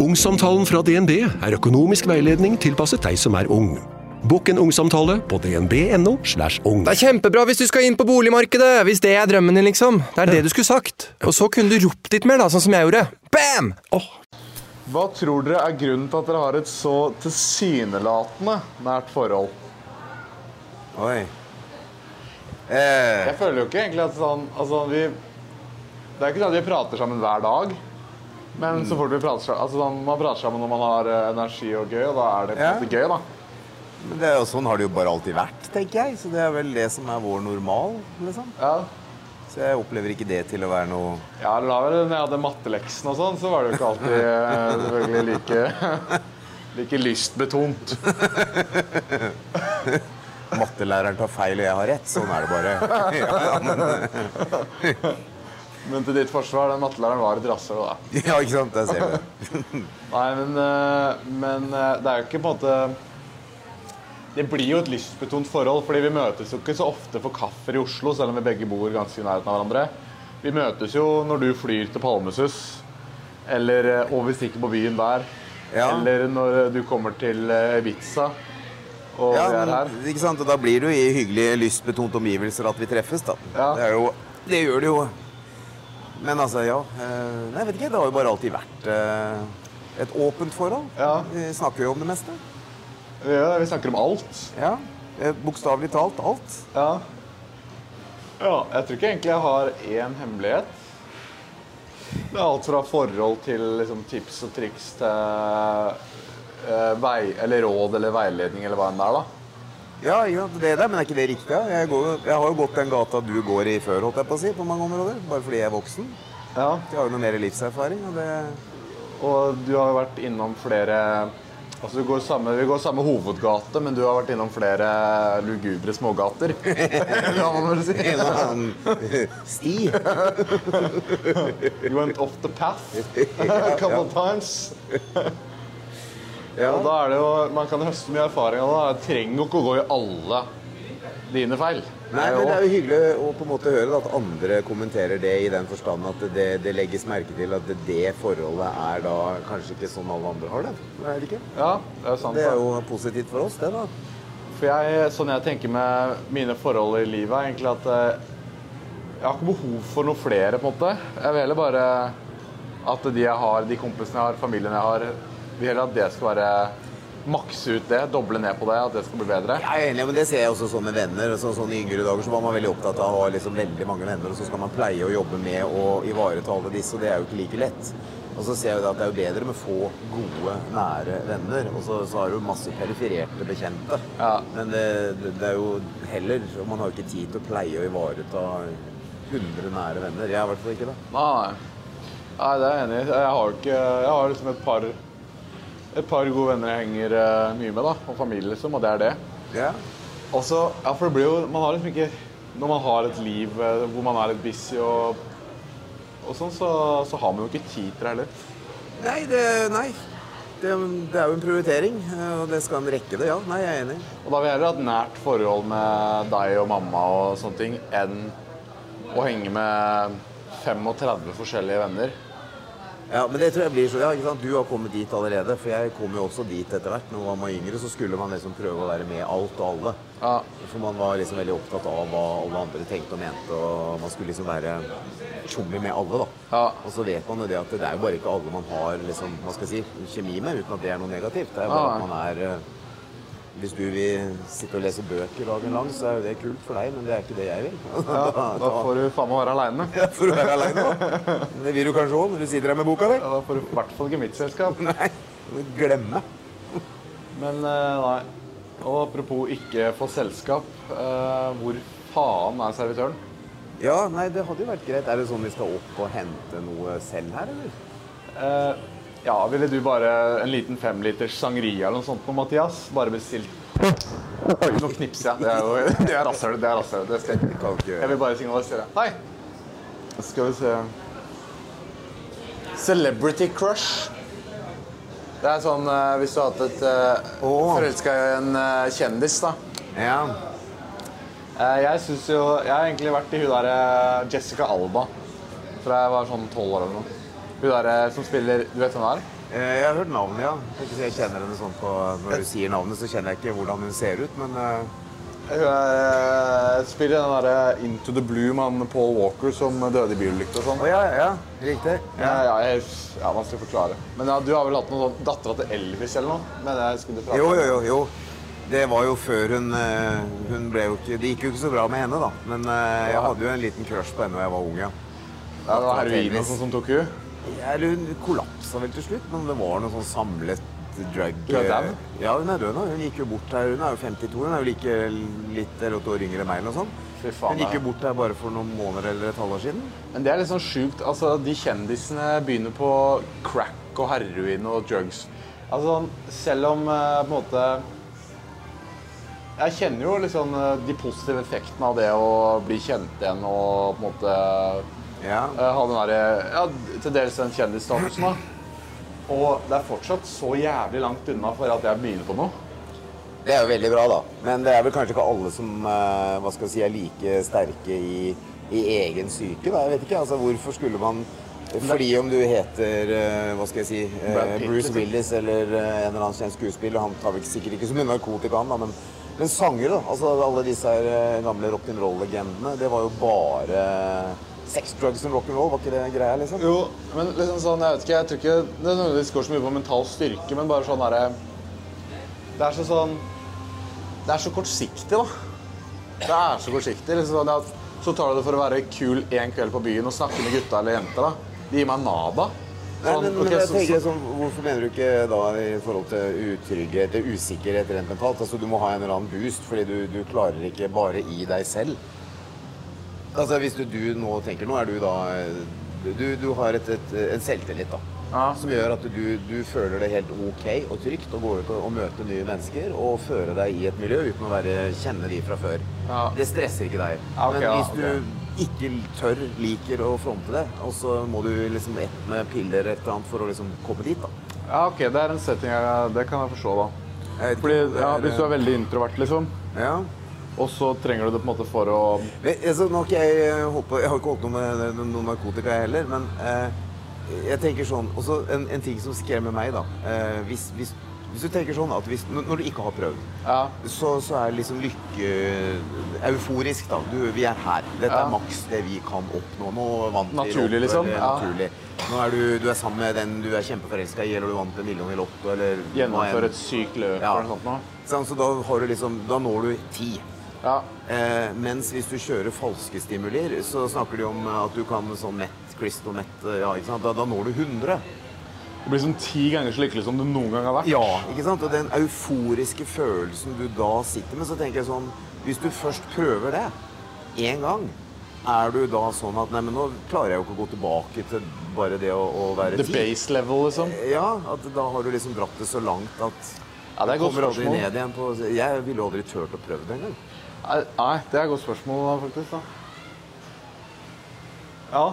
Ungsamtalen fra DNB er økonomisk veiledning tilpasset deg som er ung. Bokk en ungsamtale på dnb.no. slash ung. Det er kjempebra hvis du skal inn på boligmarkedet! Hvis det er drømmen din, liksom. Det er det du skulle sagt. Og så kunne du ropt litt mer, da, sånn som jeg gjorde. Bam! Åh, Hva tror dere er grunnen til at dere har et så tilsynelatende nært forhold? Oi. Eh, Jeg føler jo ikke egentlig at sånn Altså, vi Det er ikke sånn at vi prater sammen hver dag. Men så fort vi prater sammen altså Man prater sammen når man har eh, energi og gøy, og da er det Ja. gøy, da. men det sånn har det jo bare alltid vært, tenker jeg. Så det er vel det som er vår normal, liksom. Ja. Så jeg opplever ikke det til å være noe Ja, da vel, når jeg hadde matteleksen og sånn, så var det jo ikke alltid eh, selvfølgelig like, like lystbetont. Mattelæreren tar feil og jeg har rett. Sånn er det bare. Ja, ja, men, Men til ditt forsvar, den mattelæreren var et rasshøl, da. ja ikke sant. Der ser vi det. Nei, men, eh, men eh, det er jo ikke på en måte Det blir jo et lystbetont forhold, fordi vi møtes jo ikke så ofte for kaffer i Oslo, selv om vi begge bor ganske i nærheten av hverandre. Vi møtes jo når du flyr til Palmesus, eller eh, og vi stikker på byen der. Ja. Eller når du kommer til Ibiza, og Ja, vi er her. ikke sant? Og da blir det jo i hyggelige, lystbetont omgivelser at vi treffes, da. Ja. Det, er jo, det gjør det jo. Men altså, ja. eh, Nei, vet ikke. Det har jo bare alltid vært eh, et åpent forhold. Ja. Vi snakker jo om det meste. Vi, vi snakker om alt. Ja. eh, Bokstavelig talt alt. Ja. ja. Jeg tror ikke egentlig jeg har én hemmelighet. Det er alt fra forhold til liksom, tips og triks til eh, vei, eller råd eller veiledning eller hva enn det er. da. Ja, ja, det der, men er ikke det riktig? Jeg, går, jeg har jo gått den gata du går i før, holdt jeg på å si, på mange områder. Bare fordi jeg er voksen. Ja. Jeg har jo noe mer livserfaring. og det... Og du har jo vært innom flere Altså går samme, Vi går samme hovedgate, men du har vært innom flere lugubre smågater. kan man vel si. En annen sti. You went off the path a couple of times. Ja. Og da er det jo, Man kan høste mye erfaring av det. Det trenger jo ikke å gå i alle dine feil. Nei, men Det er jo hyggelig å på en måte høre at andre kommenterer det i den forstand at det, det legges merke til at det forholdet er da kanskje ikke sånn alle andre har det. Er det ikke? Ja, det er sant. Det er jo positivt for oss, det, da. For jeg, sånn jeg tenker med mine forhold i livet, er egentlig at eh, jeg har ikke behov for noe flere, på en måte. Jeg vil heller bare at de jeg har, de kompisene jeg har, familien jeg har, vil heller at det skal være makse ut det, doble ned på det, at det skal bli bedre. Jeg er enig, men det ser jeg også sånn med venner. Så, sånn I yngre dager så var man veldig opptatt av å ha liksom veldig mange venner, og så skal man pleie å jobbe med å ivareta alle disse, og det er jo ikke like lett. Og så ser jeg jo at det er jo bedre med få gode, nære venner. Og så, så har du masse perifererte bekjente. Ja. Men det, det, det er jo heller Og man har jo ikke tid til å pleie å ivareta 100 nære venner. Jeg har i hvert fall ikke det. Nei, nei, det er jeg enig i. Jeg har ikke Jeg har liksom et par et par gode venner jeg henger uh, mye med, da, og familie, liksom, og det er det. Yeah. Og så, ja, for det blir jo Man har liksom ikke Når man har et liv uh, hvor man er litt busy og, og sånn, så, så har man jo ikke tid til det heller. Nei, det, nei. Det, det er jo en prioritering, og det skal en rekke det. Ja, nei, jeg er enig. Og da vil jeg heller ha et nært forhold med deg og mamma og sånne ting enn å henge med 35 forskjellige venner. Ja, men det tror jeg blir så, ja, ikke sant? Du har kommet dit allerede, for jeg kom jo også dit etter hvert. Når man var yngre, så skulle man liksom prøve å være med alt og alle. Ja, For man var liksom veldig opptatt av hva alle andre tenkte og mente, og man skulle liksom være tjommi med alle, da. Ja. Og så vet man jo det at det er jo bare ikke alle man har liksom, hva skal jeg si, kjemi med, uten at det er noe negativt. Det er jo bare at man er eh, Hvis du vil sitte og lese bøker dagen lang, så er jo det kult for deg, men det er ikke det jeg vil. ja, da får du faen meg være aleine. Ja, får å være aleine. Det vil du kanskje òg når du sitter her med boka di? Ja, da får du i hvert fall ikke mitt selskap. Nei. Glemme. Men eh, nei. Og apropos ikke få selskap. eh, hvor faen er servitøren? Ja, nei, det hadde jo vært greit. Er det sånn vi skal opp og hente noe selv her, eller? Eh, ja, ville du bare en liten femliters sangria eller noe sånt noe, Mathias? Bare bestilt Oi, nå knipser jeg. Det er jo det er rasshøl. Det er rasshøl. Det skal jeg ikke. Jeg vil bare signalisere. Hei! Skal vi se Celebrity crush. Det er sånn eh, hvis du har hatt et uh, oh. Forelska i en uh, kjendis, da. Ja. Uh, jeg syns jo Jeg har egentlig vært i hun derre Jessica Alba fra jeg var sånn tolv år eller noe. Hun der eh, som spiller Du vet hvem det er? Eh, Jeg har hørt navnet, ja. Jeg, jeg kjenner henne sånn på, Når du sier navnet, så kjenner jeg ikke hvordan hun ser ut, men eh, Hun eh, spiller den derre Into the Blue med Paul Walker som døde i bilulykke og sånn. Oh, ja, ja, ja. Riktig. Ja, ja, jeg, ja, man skal forklare. Men ja, du har vel hatt noen sånn dattera til Elvis eller noe? Men jeg skulle prate Jo, jo, jo. jo. Det var jo før hun Hun ble jo ikke Det gikk jo ikke så bra med henne, da. Men jeg hadde jo en liten crush på henne da jeg var ung, ja. Ja, det var heroin og sånn som tok hun. Ja, hun kollapsa vel til slutt, men det var noe sånn samlet drug Hun er død? Ja, hun er død nå. Hun gikk jo bort her. Hun er jo 52. Hun er jo like litt eller åtte år yngre enn meg eller noe sånt. Faen, Hun gikk jo bort her bare for noen måneder eller et halvår siden. Men det er litt sånn sjukt. Altså, de kjendisene begynner på crack og heroin og drugs. Altså, selv om eh, på en måte Jeg kjenner jo liksom de positive effektene av det å bli kjent igjen og på en måte Ja. eh, ha den der, Ja, til dels den kjendisstatusen, da. Og det er fortsatt så jævlig langt unna for at jeg begynner på noe. Det er jo veldig bra, da. Men det er vel kanskje ikke alle som eh, hva skal jeg si, er like sterke i, i egen syke. Da. Jeg vet ikke, altså Hvorfor skulle man Fordi om du heter eh, hva skal jeg si, eh, Pitt, Bruce. Willis eller eh, en eller annen kjent skuespiller Han tar vel sikkert ikke så mye narkotika, han, da, men, men sanger, da. Altså Alle disse her eh, gamle rock'n'roll-legendene. Det var jo bare sex, drugs and rock'n'roll. Var ikke det greia, liksom? Jo, men liksom sånn, jeg vet ikke, jeg tror ikke det nødvendigvis går så mye på mental styrke, men bare sånn derre Det er så sånn Det er så kortsiktig, da. Det er så kortsiktig. Liksom sånn at så tar du det for å være kul en kveld på byen og snakke med gutta eller jenter. da. De gir meg nada. Nei, Sånn, men, men jeg så- tenker så- sånn, Hvorfor mener du ikke da i forhold til utrygghet eller usikkerhet rent mentalt? Altså Du må ha en eller annen boost fordi du, du klarer ikke bare i deg selv. Altså Hvis du, du nå tenker Nå er du da eh, Du, du har et, et, en selvtillit da Ja. som gjør at du, du føler det helt ok og trygt å gå ut og, og møte nye mennesker og føre deg i et miljø uten å være, kjenne de fra før. Ja. Det stresser ikke deg. Ja, okay, Men hvis du ikke tør, liker å fronte det, og så må du liksom ett med piller eller et eller annet for å liksom komme dit, da. Ja, ok, det er en setting jeg, Det kan jeg forstå, da. Fordi, ja, Hvis du er veldig introvert, liksom, Ja. Og så trenger du det på en måte for å altså, nok, jeg, håper, jeg har ikke holdt noe med noe narkotika jeg heller, men eh, jeg tenker sånn også en, en ting som skremmer meg, da. Eh, hvis, hvis, hvis du tenker sånn at hvis, når du ikke har prøvd, Ja. så, så er liksom lykke euforisk, da. Du, vi er her. Dette Ja. er maks det vi kan oppnå. Nå vant vi Naturlig, liksom. eller Ja. Naturlig. Nå er du, du er sammen med den du er kjempeforelska i, eller du vant en million i Lotto, eller Gjennomføre et sykt løp Ja. eller noe sånt noe. Sånn, så da, har du liksom, da når du ti. Ja. Eh, mens hvis du kjører falske stimulier, så snakker de om at du kan sånn mett, crystal mett, ja, ikke sant? Da, da når du 100. Det blir sånn ti ganger så lykkelig som du noen gang har vært. Ja, ikke sant? Og den euforiske følelsen du da sitter med, så tenker jeg sånn Hvis du først prøver det én gang, er du da sånn at Nei, men nå klarer jeg jo ikke å gå tilbake til bare det å, å være The ti. base level, liksom. Ja, at da har du liksom dratt det så langt at Ja, det er et kommer aldri ned igjen på Jeg ville aldri turt å prøve det engang. Nei, det er et godt spørsmål, faktisk. da. Ja,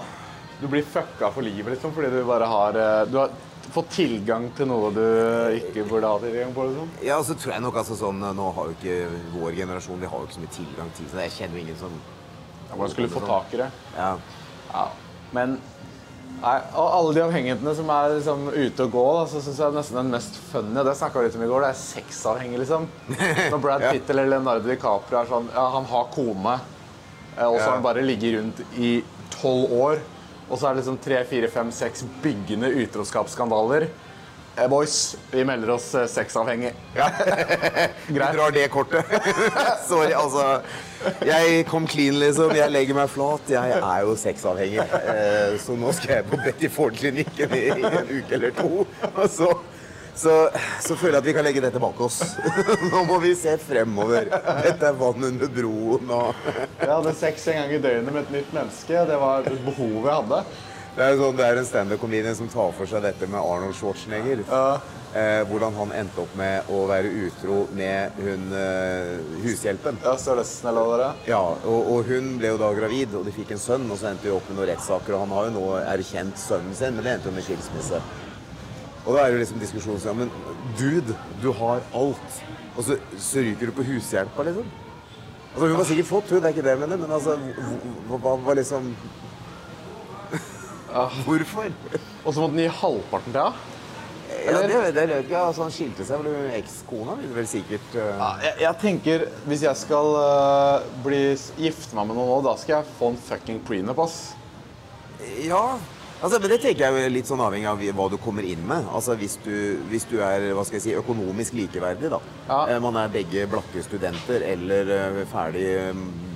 du blir fucka for livet, liksom, fordi du bare har eh, Du har fått tilgang til noe du ikke burde ha tilgang på, liksom. Ja, så tror jeg nok altså sånn Nå har jo ikke vår generasjon Vi har jo ikke så mye tilgang til det. Jeg kjenner jo ingen som Hvordan skulle du få tak i det. Ja. Ja, men Nei, og alle de avhengighetene som er liksom ute og gå, da, så syns jeg nesten den mest funny Det snakka vi litt om i går. Det er sexavhengig, liksom. Når Brad Ja. Pitt eller Leonardo DiCaprio er sånn Ja, han har kone, eh, og så har han bare ligget rundt i tolv år. Og så er det liksom tre, fire, fem, seks byggende utroskapsskandaler. Eh, boys, vi melder oss eh, sexavhengig. Vi drar det kortet. Sorry, altså. Jeg kom clean, liksom. Jeg legger meg flat. Jeg er jo sexavhengig. Eh, Så nå skal jeg på Betty Ford-klinikken i i en uke eller to. Så, så, så føler jeg at vi kan legge dette bak oss. Nå må vi se fremover. Dette er vann under broen og Jeg hadde sex en gang i døgnet med et nytt menneske. Det var et behov jeg hadde. Det er, sånn, det er en standup-comedian som tar for seg dette med Arnold Schwarzenegger. Eh, hvordan han endte opp med å være utro med hun eh, hushjelpen. Ja, Størrelsen eller hva det er. Ja, og, og hun ble jo da gravid, og de fikk en sønn. Og så endte de opp med noen rettssaker, og han har jo nå erkjent sønnen sin, men det endte jo med skilsmisse. Og da er det jo liksom diskusjonen sånn Men dude, du har alt. Og så, så ryker du på hushjelpa, liksom. Altså, hun har sikkert fått, hun, det er ikke det jeg mener, men altså hva, hva, hva Hvorfor? Og så måtte han gi halvparten til henne? Ja, det, det vet jeg ikke. Altså, han skilte seg vel med ekskona, vil vel sikkert eh, Ja, jeg, jeg tenker, Hvis jeg skal uh, bli gifte meg med noen nå, da skal jeg få en fucking prenup, ass. Ja, altså, men det tenker jeg er litt sånn avhengig av hva du kommer inn med. Altså, hvis du, hvis du er hva skal jeg si, økonomisk likeverdig, da. Ja. Eh, Man er begge blakke studenter eller ferdig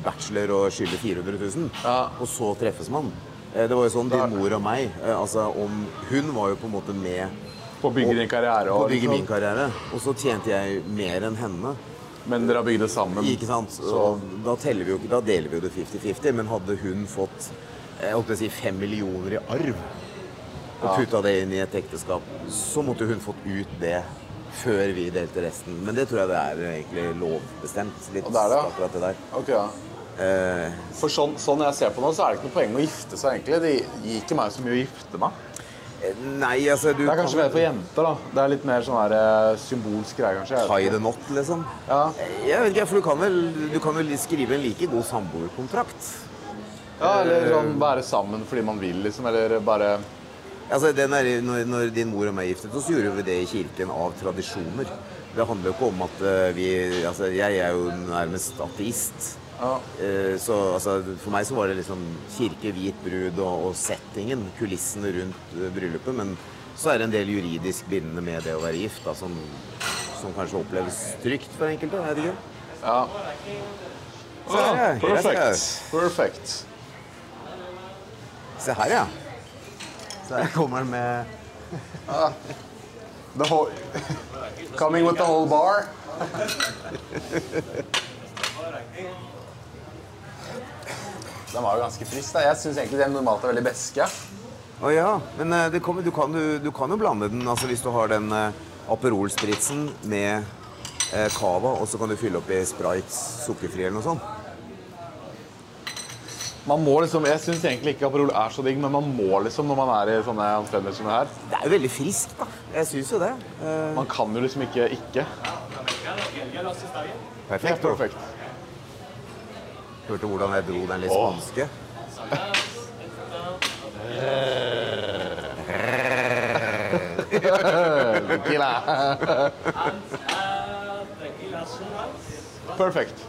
bachelor og skylder 400 000, Ja. og så treffes man. Eh, Det var jo sånn din mor og meg eh, altså om Hun var jo på en måte med På å bygge din karriere. på å bygge liksom. min karriere, og så tjente jeg mer enn henne. Men dere har bygd det sammen. Ikke sant? Og da, vi jo, da deler vi jo det 50-50, men hadde hun fått jeg holdt å si, fem millioner i arv og putta det inn i et ekteskap, så måtte hun fått ut det før vi delte resten. Men det tror jeg det er egentlig lovbestemt. Litt det er det, akkurat det der. Okay, ja. Eh, For sånn, sånn jeg ser på nå, så er det ikke noe poeng å gifte seg, egentlig. Det gir ikke meg så mye å gifte meg. nei, altså du Det er kanskje mer for jenter, da. Det er litt mer sånn her eh, symbolsk greie, kanskje. Tie the knot, liksom. Ja. Jeg vet ikke, for du kan vel, du kan vel skrive en like god samboerkontrakt. ja, eller sånn være sammen fordi man vil, liksom. Eller bare Altså, den er, når, når din mor og meg giftet oss, gjorde vi det i kirken av tradisjoner. Det handler jo ikke om at eh, vi Altså, jeg er jo nærmest ateist. Ja. Eh, Så altså, for meg så var det liksom kirke, hvit brud og, og settingen, kulissene rundt eh, bryllupet. Men så er det en del juridisk bindende med det å være gift, da, som, som kanskje oppleves trygt for enkelte. Er det ikke. Ja. Se her, ja. Skal Perfekt. Perfekt. Se her, ja. Så her kommer den med The whole... Coming with the whole bar. Den var jo ganske frisk. da. Jeg syns egentlig den normalt er veldig beske. Å ja, men eh, det kommer, du, kan, du, du kan jo blande den altså hvis du har den uh, Aperol-spritsen med eh, cava, og så kan du fylle opp i Sprites sukkerfri eller noe sånt. Man må liksom, Jeg syns egentlig ikke Aperol er så digg, men man må liksom når man er i sånne omstendigheter som det her. Det er jo veldig friskt, da. Jeg syns jo det. Uh... Man kan jo liksom ikke ikke. perfekt. Perfekt. Hørte hvordan jeg dro den litt spanske. Perfekt.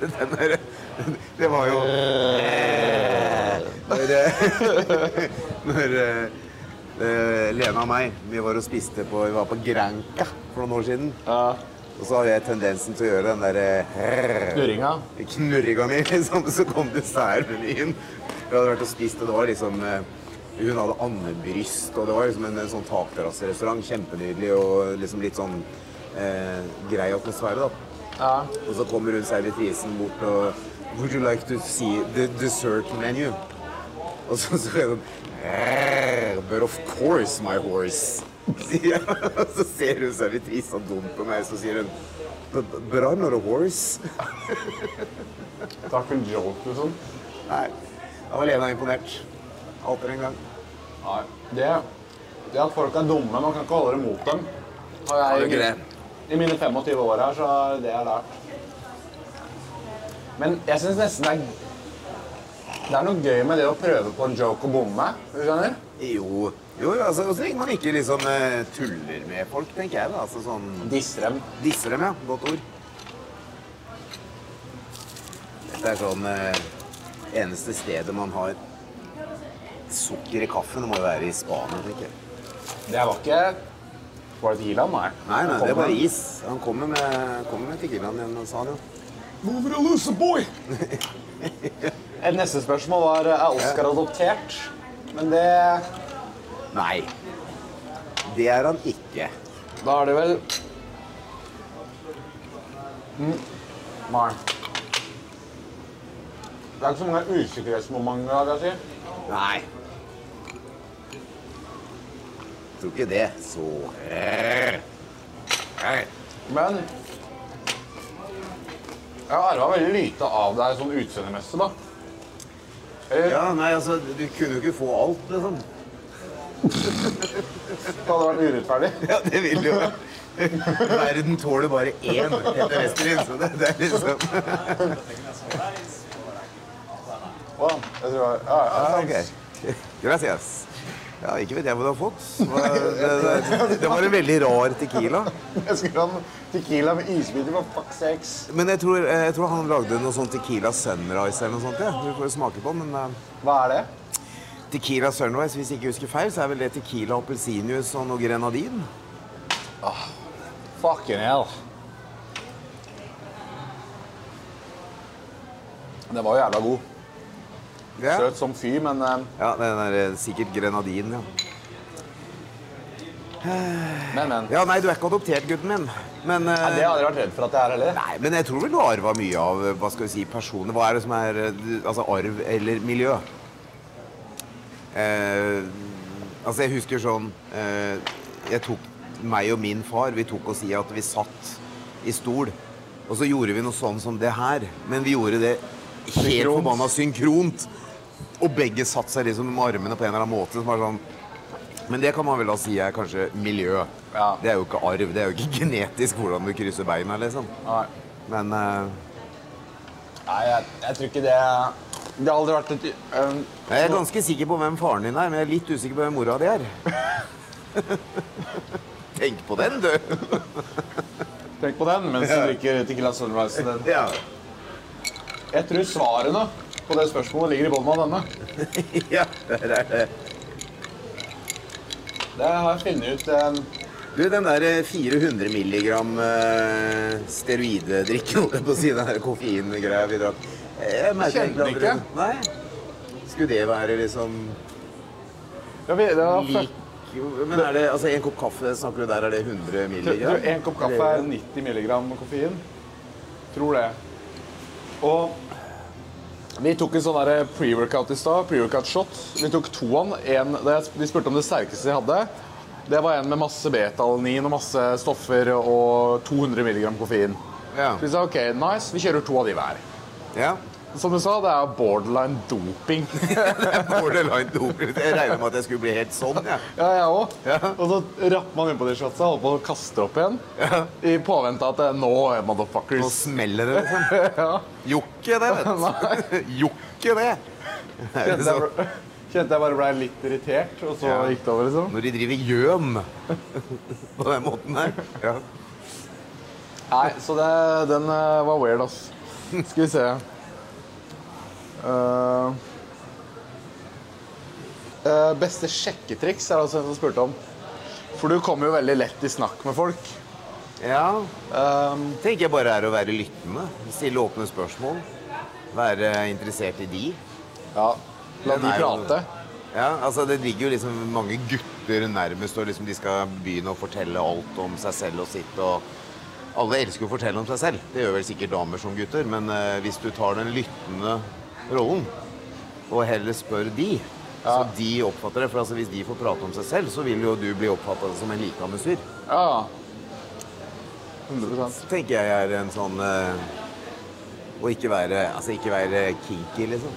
Den der, det var jo Når, eh, når eh, eh, Lena og meg vi var og spiste på, vi var på Granca for noen år siden. Og så har jeg tendensen til å gjøre den derre Knurringa. knurringa mi, liksom. Så kom dessertmenyen. Vi hadde vært og spist, og det var liksom eh, Hun hadde andebryst, og det var liksom en, en sånn takterrasserestaurant. Kjempenydelig og liksom litt sånn eh, grei atmosfære, da. Ja. Og så kommer hun servitrisen bort og Would you like to see the dessert menu? Og så så er det sånn "Eh, But of course, my horse. Sier jeg. Og så ser hun servitrisen dumt på meg, så sier hun But, I'm not a horse. Takk for en joke, liksom. Nei. Da var Lena imponert. Atter en gang. Nei. Det, det at folk er dumme, man kan ikke holde det mot dem. Og jeg, ikke det? I mine 25 år her, så er det det jeg har lært. Men jeg syns nesten det er Det er noe gøy med det å prøve på en joke og bomme. Du skjønner? Jo, jo altså, så lenge man ikke liksom eh, tuller med folk, tenker jeg. da. Altså sånn Disser dem. Disser dem, ja. Godt ord. Dette er sånn eh, Eneste stedet man har sukker i kaffen, må jo være i Spania, tenker jeg. Det var ikke Var det Tequilaen? Nei. Nei, nei, det er bare is. Han kommer med, kommer med tequilaen igjen, sa han jo. Mover a loser boy! Et neste spørsmål var er Oscar adoptert. Men det Nei. Det er han ikke. Da er det vel mm. Nei. Det er ikke så mange usikkerhetsmomenter, vil jeg si. Nei. Tror ikke det. Så Nei. Men jeg har arva veldig lite av deg sånn utseendemessig, da. Eller Ja, nei, altså, du kunne jo ikke få alt, liksom. Det hadde vært urettferdig. Ja, det vil jo Verden tåler bare én etter Westlin, så det, det er liksom Å, jeg tror jeg, ja, ja, Ah, okay. Gracias. Ja, ikke vet jeg hva du har fått. Det, det, det var en veldig rar tequila. Jeg skulle ha tequila med isbiter på fuck sex. Men jeg tror, jeg tror han lagde noe sånn Tequila Sunrise eller noe sånt. Ja. Du får smake på den, men eh, Hva er det? Tequila Sunrise, hvis jeg ikke husker feil, så er vel det tequila, appelsinjuice og noe grenadin. Fucking hell. Den var jo jævla god. Yeah. Søt som fy, men uh, ja den er eh, sikkert grenadin, ja. Men, men. Ja, nei, du er ikke adoptert, gutten min. Men, uh, Nei, det hadde jeg vært redd for at jeg er heller. Nei, men jeg tror vel du arva mye av hva skal vi si, personer. Hva er det som er altså arv eller miljø? Eh, altså, jeg husker sånn eh, Jeg tok meg og min far Vi tok oss i at vi satt i stol. Og så gjorde vi noe sånn som det her. Men vi gjorde det helt forbanna synkront. Og begge satte seg liksom med armene på en eller annen måte. Som var sånn men det kan man vel da si er kanskje miljø. Ja. Det er jo ikke arv. Det er jo ikke genetisk hvordan du krysser beina, liksom. Nei. Men eh, Nei, jeg, jeg tror ikke det Det har aldri vært et um, jeg er ganske sikker på hvem faren din er, men jeg er litt usikker på hvem mora di er. Tenk på den, du! Tenk på den mens du drikker Tequila Sunrise. Den. Ja. Jeg tror svarene på det spørsmålet ligger i bunnen av denne. ja, der er det. Det har jeg funnet ut um, Du, den der eh, 400 milligram eh, steroiddrikken, holdt jeg på å si, den der koffeingreia vi drakk Jeg merker egentlig aldri- Nei. Skulle det være liksom ja, vi, det var lik Men er det altså en kopp kaffe snakker du der, er det 100 Du, milligram? du, en kopp kaffe er 90 milligram koffein. Tror det. Og vi tok en sånn pre-workout i stad. Pre-workout shot. Vi tok to av den. De spurte om det sterkeste de hadde. Det var en med masse beta-alanin og masse stoffer og 200 milligram koffein. Ja. Så vi sa ok, nice, vi kjører to av de hver. ja. Som du sa, det er borderline doping. det er Borderline doping. Jeg regner med at jeg skulle bli helt sånn, Ja, Ja, jeg òg. Ja. Og så rapper man innpå de shotsa, holder på å kaste opp igjen. I påvente at det, nå, Nå motherfuckers. smeller det, liksom. ja. Jokke det, vet du. Jokke det. Kjente jeg, kjente jeg bare ble litt irritert, og så Ja. gikk det over, liksom. Når de driver gjøm på den måten der. Ja. Nei, så det, den eh, var weird, ass. Skal vi se. Eh, beste sjekketriks er det altså en som spurte om. For du kommer jo veldig lett i snakk med folk. ja. Um, Tenker jeg bare er å være lyttende. Stille åpne spørsmål. Være interessert i de. ja, la de prate. Ja, altså Det ligger jo liksom mange gutter nærmest, og liksom de skal begynne å fortelle alt om seg selv og sitt. og Alle elsker å fortelle om seg selv. Det gjør vel sikkert damer som gutter. Men uh, hvis du tar den lyttende rollen, og heller spør de, så de oppfatter det For altså, hvis de får prate om seg selv, så vil jo du bli oppfatta som en likandes fyr. Ja. 100 Så tenker jeg er en sånn eh, Å ikke være Altså ikke være kinky, liksom.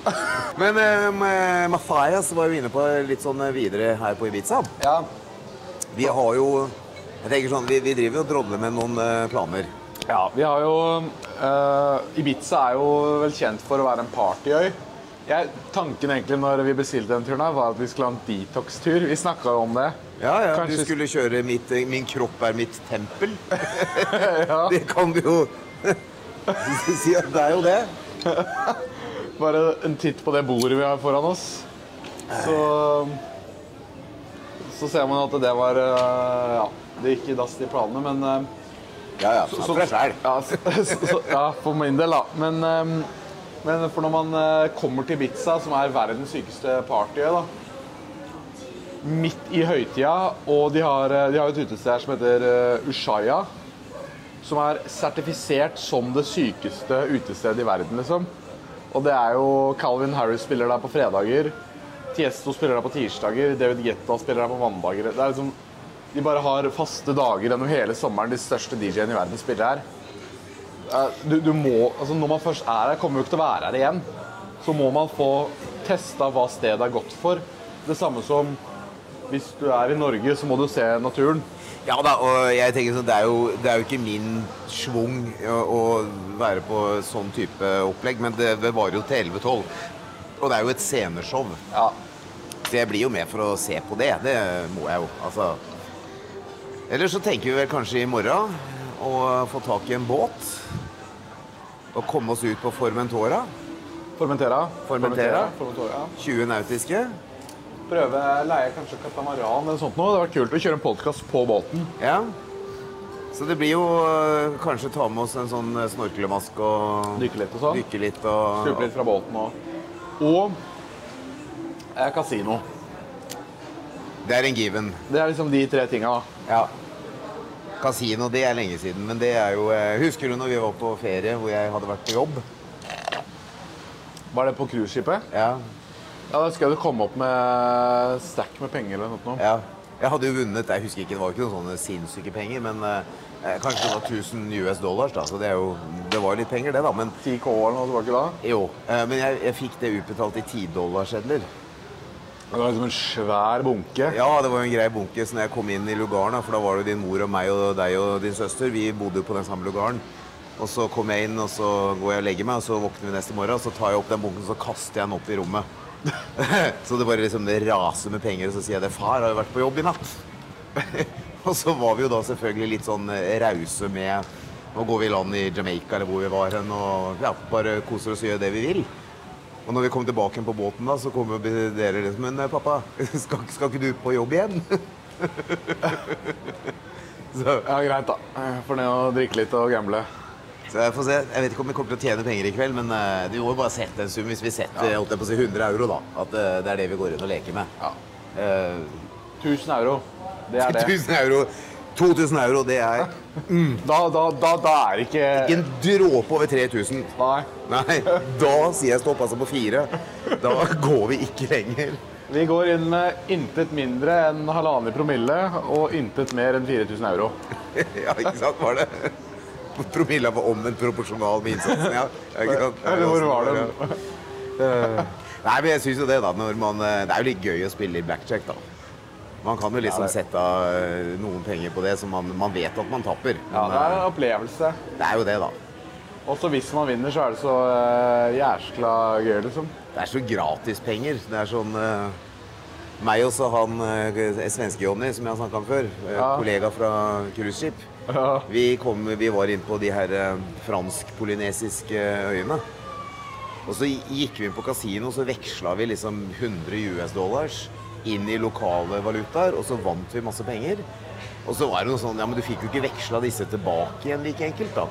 Men eh, Mathias var jo inne på litt sånn eh, videre her på Ibiza. Ja. Vi har jo Jeg tenker sånn, Vi, vi driver og drodler med noen eh, planer. Ja, vi har jo eh, Ibiza er jo vel kjent for å være en partyøy. Jeg, tanken egentlig når vi bestilte den turen, her var at vi skulle ha en detox-tur. Vi snakka om det. Ja, ja, Kanskje- Du skulle kjøre mitt, eh, 'Min kropp er mitt tempel'. Det kan du jo si at det er jo det. Bare en titt på det bordet vi har foran oss. Så Så ser man at det var eh, Ja, det gikk i dass, de planene, men Ja, ja. Så, så, så, ja, for min del, da. Men, ehm, men for når man eh, kommer til Ibiza, som er verdens sykeste partyøy, da Midt i høytida, og de har, eh, de har et utested her som heter Ushaya. Ushuaia. Som er sertifisert som det sykeste utestedet i verden, liksom. Og det er jo Calvin Harris spiller der på fredager. Tiesto spiller der på tirsdager. David Guetta spiller der på mandager. Det er liksom, de bare har faste dager gjennom hele sommeren. De største DJ-ene i verden spiller her. Eh, Du, du må, altså Når man først er her, kommer jo ikke til å være her igjen. Så må man få testa hva stedet er godt for. Det samme som hvis du er i Norge, så må du se naturen. Ja da, og jeg tenker sånn, det er jo, det er jo ikke min schwung å, å være på sånn type opplegg, men det, det var jo til 11-12. Og det er jo et sceneshow. Ja. Så jeg blir jo med for å se på det. Det må jeg jo. Altså. Eller så tenker vi vel kanskje i morgen å få tak i en båt. Og komme oss ut på Formentora. Formentera. Formentera. Formentera. 20 nautiske. Prøve leie kanskje katamaran eller sånt noe. Det hadde vært kult å kjøre en podkast på båten. Ja. Så det blir jo øh, kanskje ta med oss en sånn øh, snorklemaske og Dykke litt og sånn. Dykke litt og Stupe litt fra båten og Og eh, kasino. Det er en given. Det er liksom de tre tinga. da. Ja. Kasino, det er lenge siden, men det er jo øh, Husker du når vi var på ferie hvor jeg hadde vært på jobb? Var det på cruiseskipet? Ja. Ja, Da skal du komme opp med stack med penger eller noe. Ja. Jeg hadde jo vunnet, jeg husker ikke, det var ikke noen sånne sinnssyke penger, men eh, kanskje det var 1000 US dollars, da, så det, er jo, det var jo litt penger det, da. Men 10K eller noe tilbake da. jo, eh, men jeg, jeg fikk det utbetalt i 10 dollarsedler. Det var liksom en svær bunke. Ja, det var en grei bunke, så når jeg kom inn i lugaren, for da var det din mor og meg og deg og din søster, vi bodde jo på den samme lugaren. Og så kom jeg inn, og så går jeg og legger meg, og så våkner vi neste morgen, og så tar jeg opp den bunken, og så kaster jeg den opp i rommet. så det bare liksom det raser med penger, og så sier jeg det, far har jo vært på jobb i natt. og så var vi jo da selvfølgelig litt sånn eh, rause med Nå går vi i land i Jamaica eller hvor vi var hen, og ja, bare koser oss og gjør det vi vil. Og når vi kom tilbake på båten, da, så kommer dere liksom Men eh, pappa, skal, skal ikke du på jobb igjen? så, Ja, greit, da. Jeg får ned og drikke litt og gamble. så jeg får se. Jeg vet ikke om vi kommer til å tjene penger i kveld, men uh, du må jo bare sette en sum hvis vi setter holdt jeg på å si 100 euro, da. At uh, det er det vi går inn og leker med. Ja. Uh, 1000 euro. Det er det. 1000 euro 2000 euro, det er Da, da, da, da er ikke ikke en dråpe over 3000. Nei. Nei, da sier jeg stopp altså på fire. Da går vi ikke lenger. Vi går inn med intet mindre enn halvannen promille og intet mer enn 4000 euro. Ja, ikke sant, var det? Promilla var omvendt proporsjonal med innsatsen, ja. ja ikke sant? Eller hvor var den? Nei, men jeg syns jo det, da. Når man, eh, det er jo litt gøy å spille i blackjack, da. Man kan jo liksom sette av eh, noen penger på det, så man, man vet at man tapper. Ja, det er eh, en opplevelse. det er jo det, da. Også hvis man vinner, så er det så uh, jæskla gøy, liksom. Det er så gratispenger. Det er sånn uh, Meg og så han uh, svenske-Johnny, som jeg har snakka om før, eh, Ja. kollega fra cruiseskip, Ja. vi, kom- vi var inn på de her uh, fransk-polynesiske øyene. Og så gikk vi inn på kasino, så veksla vi liksom 100 US dollars inn i lokale valutaer, og så vant vi masse penger. Og så var det noe sånn Ja, men du fikk jo ikke veksla disse tilbake igjen like enkelt, da.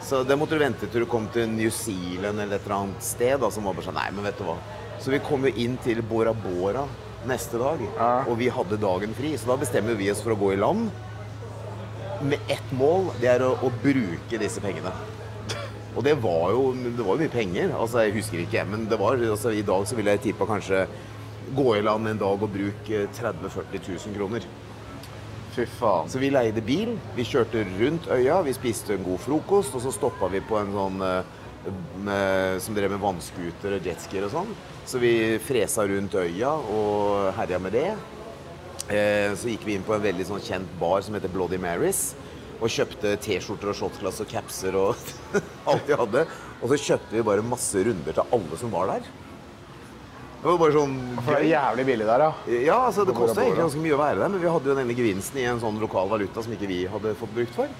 Så det måtte du vente til du kom til New Zealand eller et eller annet sted, da, som var bare sånn Nei, men vet du hva. Så vi kom jo inn til Bora Bora neste dag, Ja. og vi hadde dagen fri. Så da bestemmer vi oss for å gå i land med ett mål. Det er å, å bruke disse pengene. Og det var jo det var mye penger. Altså, jeg husker ikke, men det var, altså, i dag så ville jeg tippa kanskje gå i land en dag og bruke 30 000-40 000 kroner. Fy faen. Så vi leide bil, vi kjørte rundt øya, vi spiste en god frokost, og så stoppa vi på en sånn eh, med, som drev med vannscooter og jetskier og sånn. Så vi fresa rundt øya og herja med det. Eh, så gikk vi inn på en veldig sånn kjent bar som heter Bloody Marys. Og kjøpte T-skjorter og shotglass og capser og alt vi hadde. Og så kjøpte vi bare masse runder til alle som var der. Det var bare sånn For det er jævlig billig der, ja. ja, altså det kosta egentlig ganske mye å være der, men vi hadde jo denne gevinsten i en sånn lokal valuta som ikke vi hadde fått brukt for.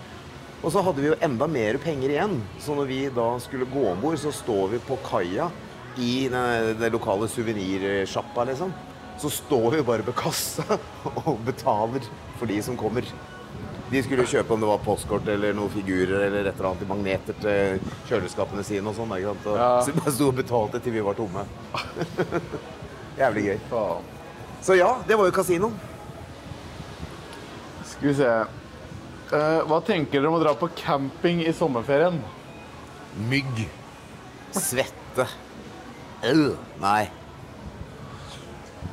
Og så hadde vi jo enda mer penger igjen, så når vi da skulle gå om bord, så står vi på kaia i den, den lokale suvenirsjappa, liksom. Så står vi bare ved kassa og betaler for de som kommer. De skulle jo kjøpe om det var postkort eller noen figurer eller et eller annet magneter til kjøleskapene sine og sånn. ikke sant? Og, Ja. Så vi bare sto og betalte til vi var tomme. Jævlig gøy. Faen. Så ja, det var jo kasinoen. Skal vi se. uh, hva tenker dere om å dra på camping i sommerferien? Mygg. Svette. Au. Nei.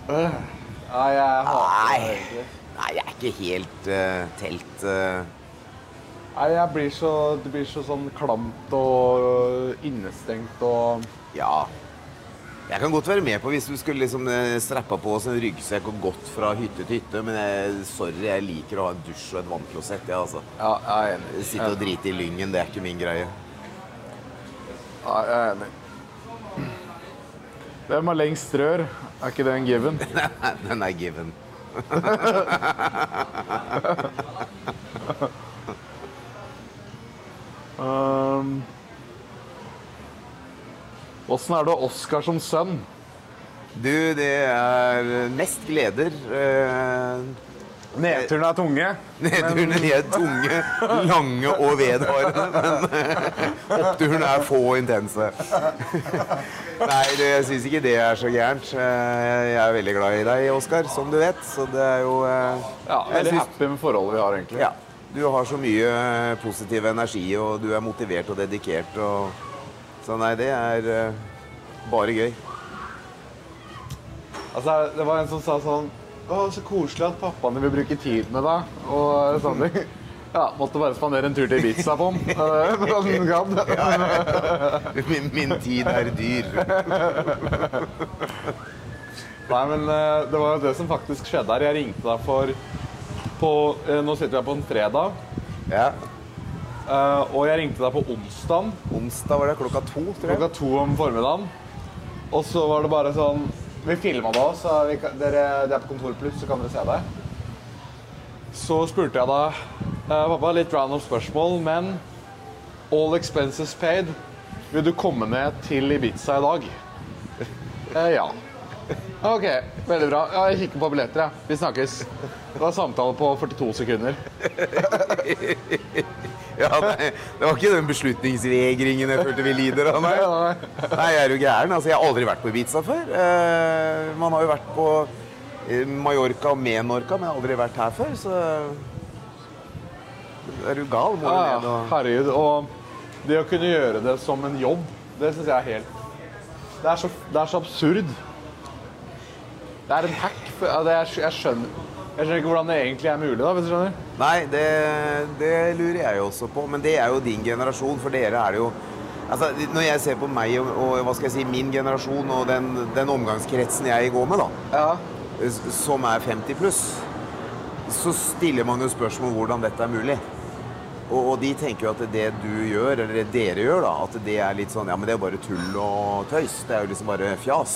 Nei, jeg Nei. Nei, jeg er ikke helt uh, telt Uh... Nei, jeg blir så, det blir så sånn klamt og innestengt og Ja. Jeg kan godt være med på hvis du skulle liksom eh, strappa på oss en ryggsekk og gått fra hytte til hytte, men jeg, sorry, jeg liker å ha en dusj og et vannklosett. Ja, altså. Ja, jeg er enig. Sitte og drite i lyngen, det er ikke min greie. Ja, jeg er enig. Hvem har lengst rør? Er ikke det en given? Den er given. Um, Åssen er det Oskar som sønn? Du, det er mest gleder. Eh, Nedturen er tunge. Nedturene er tunge, lange og vedvarende, men eh, oppturene er få og intense. Nei, det, jeg syns ikke det er så gærent. Eh, Jeg er veldig glad i deg, Oskar, som du vet. Så det er jo eh, Ja, Veldig synes... happy med forholdet vi har, egentlig. Ja. Du har så mye positiv energi, og du er motivert og dedikert. Og... Så nei, det er bare gøy. Altså, det var en som sa sånn Å, så koselig at pappaene vil bruke tid med deg. Og sånne. Ja, måtte bare spandere en tur til Ibiza på ham. Sånn gadd. Min, min tid er dyr. Nei, men eh, det var jo det som faktisk skjedde her. Jeg ringte deg for på, eh, Nå sitter vi her på en fredag. Ja. eh, Og jeg ringte deg på onsdag Onsdag var det klokka to, tror jeg. klokka to om formiddagen. Og så var det bare sånn Vi filma det òg, så vi dere, det er på Kontor Pluss, så kan dere se det. Så spurte jeg da eh, Pappa, litt random spørsmål, men all expenses paid. Vil du komme ned til Ibiza i dag? Eh, ja. OK, veldig bra. Jeg kikker på billetter, jeg. Vi snakkes. Det var samtale på 42 sekunder. Ja, nei, det var ikke den beslutningsvegringen jeg følte vi lider av. Nei, nei jeg er jo gæren. Altså, jeg har aldri vært på Ibiza før. Eh, man har jo vært på eh, Mallorca og Menorca, men jeg har aldri vært her før, så Er du gal? Må Ja, ned og herregud. Og det å kunne gjøre det som en jobb, det syns jeg er helt det er, så, det er så absurd. Det er en hack. jeg, skjønner, jeg skjønner ikke hvordan det egentlig er mulig, da, hvis du skjønner. Nei, det, det lurer jeg jo også på. Men det er jo din generasjon, for dere er det jo Altså, Når jeg ser på meg og, og hva skal jeg si, min generasjon og den, den omgangskretsen jeg går med, da, Ja. som er 50 pluss, så stiller man jo spørsmål hvordan dette er mulig. Og, og de tenker jo at det du gjør, eller det dere gjør, da, at det er litt sånn Ja, men det er bare tull og tøys. Det er jo liksom bare fjas.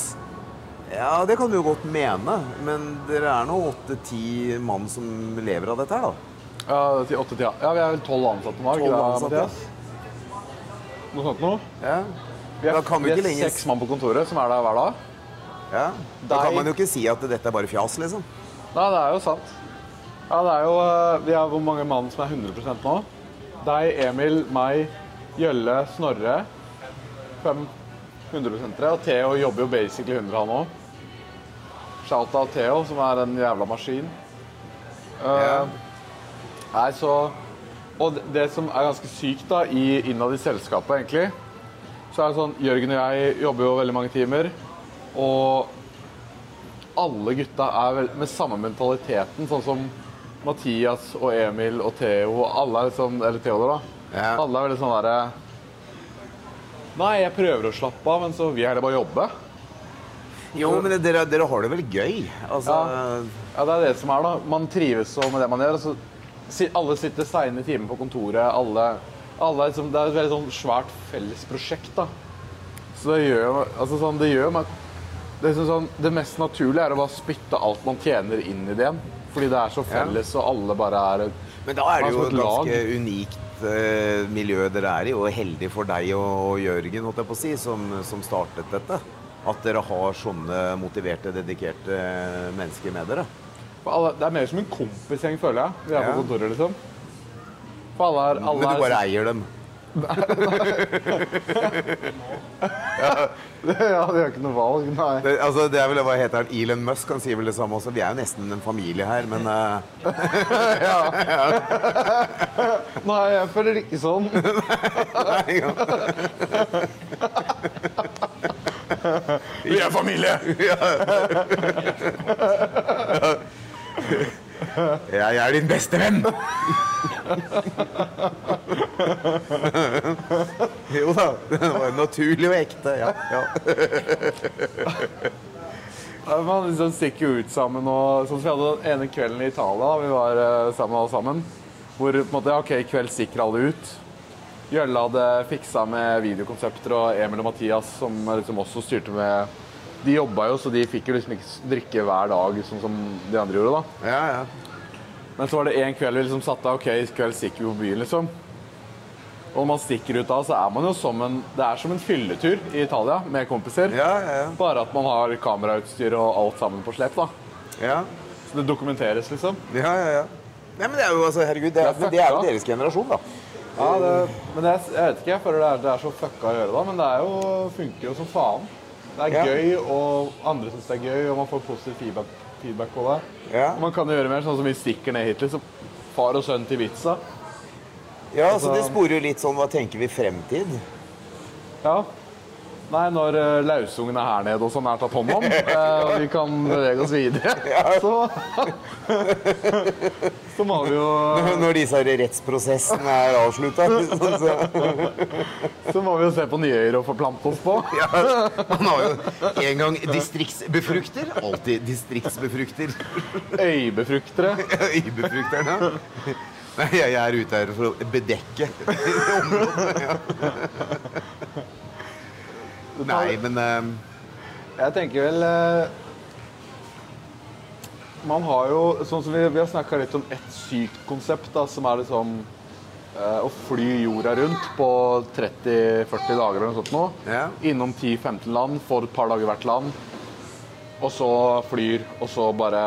Ja, det kan du jo godt mene, men dere er nå åtte-ti mann som lever av dette her, da. Ja, til åtte tida. Ja, vi er vel tolv ansatte nå, det, ansatte. Noe sånt noe? Ja. Vi er, vi ikke er lenger- seks mann på kontoret som er der hver dag. ja. Da Dei... kan man jo ikke si at dette er bare fjas, liksom. Nei, det er jo sant. Ja, det er jo eh, Vi er hvor mange mann som er 100% nå? Deg, Emil, meg, Gjølle, Snorre. Fem 100% Og Theo jobber jo basically 100, han òg. Shout out Theo, som er en jævla maskin. Ja. Nei, så Og det, det som er ganske sykt da, i, innad i selskapet, egentlig, så er det sånn Jørgen og jeg jobber jo veldig mange timer. Og alle gutta er vel, med samme mentaliteten, sånn som Mathias og Emil og Theo. Alle er liksom, eller Theodor, da. Yeah. Alle er veldig sånn derre Nei, jeg prøver å slappe av, men så vil jeg heller bare jobbe. Jo, men dere, dere har det vel gøy? Altså, Ja, det er det som er, da. Man trives så med det man gjør. Altså, alle sitter seine timer på kontoret. Alle, alle liksom, det er et veldig sånn svært felles prosjekt, da. Så det gjør, altså sånn, det gjør meg det, er sånn, det mest naturlige er å bare spytte alt man tjener, inn i det igjen. Fordi det er så felles, og alle bare er Men da er det jo et ganske unikt eh, miljø dere er i, og heldig for deg og Jørgen holdt jeg på å si, som, som startet dette. At dere har sånne motiverte, dedikerte mennesker med dere. Det er mer som en kompisgjeng, føler jeg. Vi er Ja. på kontoret, liksom. Alle er, alle Men du er bare eier dem. Ja, de har ikke noe valg, nei. Det, altså, det er vel, hva heter han? Elon Musk han sier vel det samme også. Vi er jo nesten en familie her, men Ja. Nei, jeg føler ikke sånn. nei, ja. Vi er familie! Jeg er din beste venn! jo da, det var naturlig og ekte. Ja, ja. Man liksom stikker jo ut sammen. og Sånn som vi hadde den ene kvelden i Italia. Vi var eh, sammen alle sammen. Hvor på en måte, ok, i kveld stikker alle ut. Gjølle hadde fiksa med videokonsepter, og Emil og Mathias som liksom også styrte med De jobba jo, så de fikk jo liksom ikke drikke hver dag sånn som de andre gjorde. da. Ja, ja. Men så var det en kveld vi liksom satte av. Ok, i kveld stikker vi på byen, liksom. Og når man stikker ut da, så er man jo som en Det er som en fylletur i Italia med kompiser. Ja, ja, ja. Bare at man har kamerautstyr og alt sammen på slep. da. ja. Så det dokumenteres, liksom. Ja, ja, ja. Nei, men det er jo, altså, herregud, det er, Det er jo deres generasjon, da. Ja, det, men jeg, jeg vet ikke, jeg føler det er, det er så fucka å gjøre da, men det er jo, funker jo som faen. Det er Ja. gøy, og andre syns det er gøy, og man får positiv feedback, feedback på det. Ja. Og man kan jo gjøre mer, sånn som vi stikker ned hit, liksom. Far og sønn til vitsa. Ja, så det Altså- sporer jo litt sånn Hva tenker vi fremtid? Ja. Nei, når uh, lausungen er her nede og sånn er tatt hånd om, eh, og vi kan bevege oss videre, så Så må vi jo Når disse rettsprosessene er avslutta. Så, Så må vi jo se på nye øyer å forplante oss på. ja, man har jo en gang distriktsbefrukter, alltid distriktsbefrukter. Øybefruktere. Øyebefrukteren, ja. Nei, jeg er ute her for å bedekke området. Ja. Nei, men uh... Jeg tenker vel uh... Man har jo sånn som Vi, vi har snakka litt om ett sykt konsept, da, som er liksom uh, å fly jorda rundt på 30-40 dager eller noe sånt nå. Ja. Innom 10-15 land, for et par dager hvert land. Og så flyr, og så bare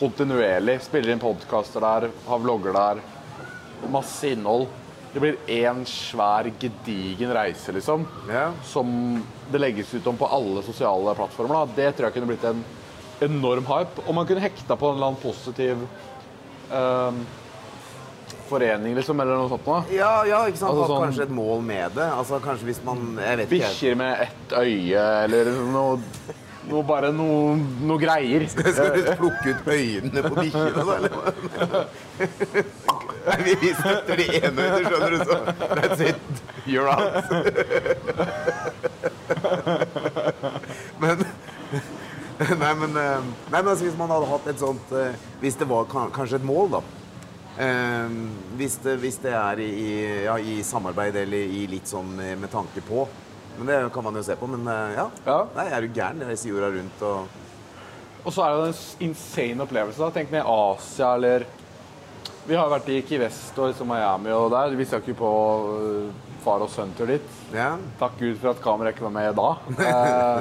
kontinuerlig spiller inn podkaster der, har vlogger der. Masse innhold. Det blir én svær, gedigen reise, liksom ja. som det legges ut om på alle sosiale plattformer. Da. Det tror jeg kunne blitt en enorm hype. Og man kunne hekta på en eller annen positiv um, forening, liksom, eller noe sånt. noe. Ja, ja, ikke sant? Altså sånn- kanskje et mål med det. Altså kanskje hvis man Jeg vet ikke. Bikkjer med ett øye, eller noe, noe bare noe, noe greier. Skal du plukke ut øynene på bikkjene, da? Vi, vi støtter de ene øynene, skjønner du. Så that's it. You're out. Men Nei, men, eh, nei, men altså, hvis man hadde hatt et sånt eh, Hvis det var kanskje et mål, da. Eh, hvis, det, hvis det er i, ja, i samarbeid eller i litt sånn med, tanke på. Men det kan man jo se på. Men ja. Ja. Nei, er du gæren? Reise jorda rundt og Og så er det en insane opplevelse. da. Tenk med Asia eller Vi har vært i Key West og liksom Miami og der. Vi skal ikke på øh, far og sønn-tur dit. Ja. Takk Gud for at kameraet ikke var med da. Eh,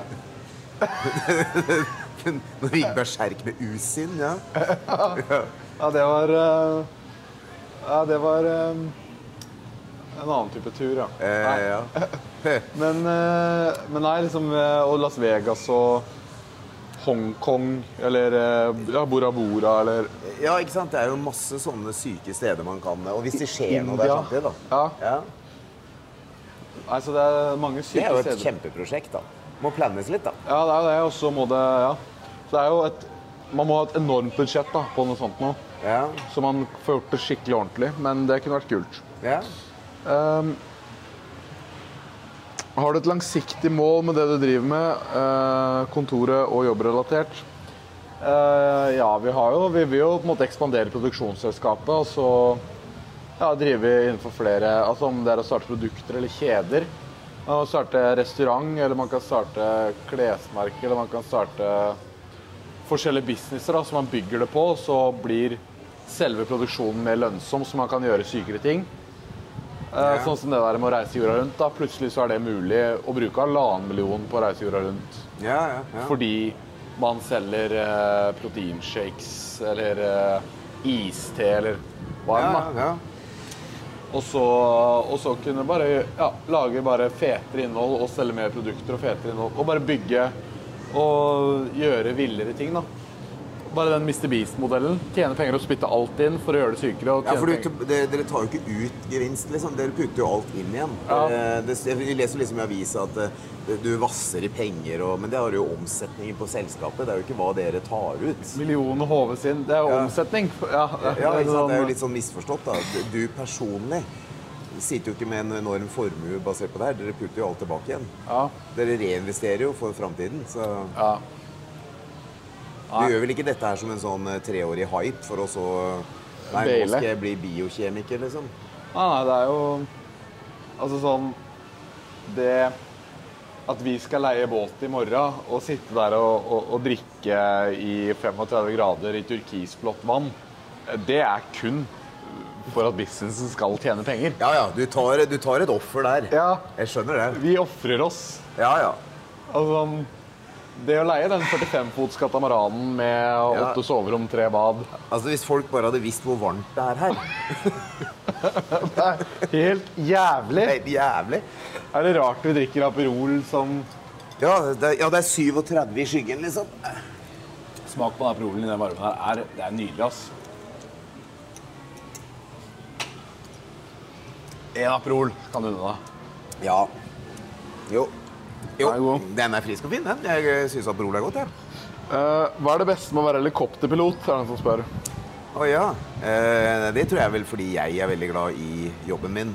Når vi gikk berserk med Usin, ja. ja, det var eh, Ja, det var eh, en annen type tur, ja. Eh, ja. Men, men nei, liksom Og Las Vegas og Hongkong eller eh, ja, Bora Bora eller ja, ikke sant? Det er jo masse sånne syke steder man kan Og hvis det skjer noe der samtidig, da. Ja. Ja. Nei, så det er mange Det er jo et steder. kjempeprosjekt, da. Må plannes litt, da. Ja, det er det, og så må det Ja. Så det er jo et Man må ha et enormt budsjett da, på noe sånt nå. Ja. Så man får gjort det skikkelig ordentlig. Men det kunne vært kult. ja. Ehm, har du et langsiktig mål med det du driver med, eh, kontoret og jobbrelatert? Eh, ja, vi har jo Vi vil jo på en måte ekspandere produksjonsselskapet og så ja, drive innenfor flere Altså om det er å starte produkter eller kjeder. Man kan starte restaurant, eller man kan starte klesmerke, eller man kan starte forskjellige businesser da, som man bygger det på, så blir selve produksjonen mer lønnsom, så man kan gjøre sykere ting. Eh, Sånn som det der med å reise jorda rundt. da. Plutselig så er det mulig å bruke halvannen million på å reise jorda rundt. Yeah, yeah. Fordi man selger eh, proteinshakes eller eh, iste eller hva enn. da. Og så, og så kunne bare ja, lage bare fetere innhold og selge mer produkter og fetere innhold. Og bare bygge og gjøre villere ting, da. Bare den Mr. Beast-modellen. Tjene penger og spytte alt inn for å gjøre det sykere. Og Ja, for du, dere, dere tar jo ikke ut gevinst, liksom. Dere putter jo alt inn igjen. Ja. Eh, Det, jeg leser liksom i avisa at eh, du vasser i penger, og, men det har jo omsetningen på selskapet. Det er jo ikke hva dere tar ut. Millioner HV sin. Det er jo Ja. omsetning. Ja, Ja, sant? Det er jo sånn- litt sånn misforstått, da. Du personlig sitter jo ikke med en enorm formue basert på det her. Dere putter jo alt tilbake igjen. Ja, Dere reinvesterer jo for framtiden, så ja. Du gjør vel ikke dette her som en sånn eh, treårig hype for å så Nei, nå skal jeg bli biokjemiker, liksom. Nei, nei, det er jo Altså sånn Det at vi skal leie båt i morgen og sitte der og, og, og drikke i 35 grader i turkisblått vann, det er kun for at businessen skal tjene penger. Ja, ja. Du tar, du tar et offer der. Ja. Jeg skjønner det. Vi ofrer oss. Ja, ja. Altså, det å leie den 45-fots katamaranen med Ja. åtte soverom, tre bad Altså, Hvis folk bare hadde visst hvor varmt det er her. Det er helt jævlig. Er helt jævlig. Er det rart vi drikker Aperol som Ja, det, ja, det er 37 i skyggen, liksom. Smak på den Aperolen i den varmen her. Er, det er nydelig, ass. En Aperol kan du unne deg. Ja. Jo. Jo, Den er god. den er frisk og fin, den. Jeg syns Aperol er godt, jeg. Eh, hva er det beste med å være helikopterpilot? er det noen som spør. Å ja. Uh, det tror jeg vel fordi jeg er veldig glad i jobben min.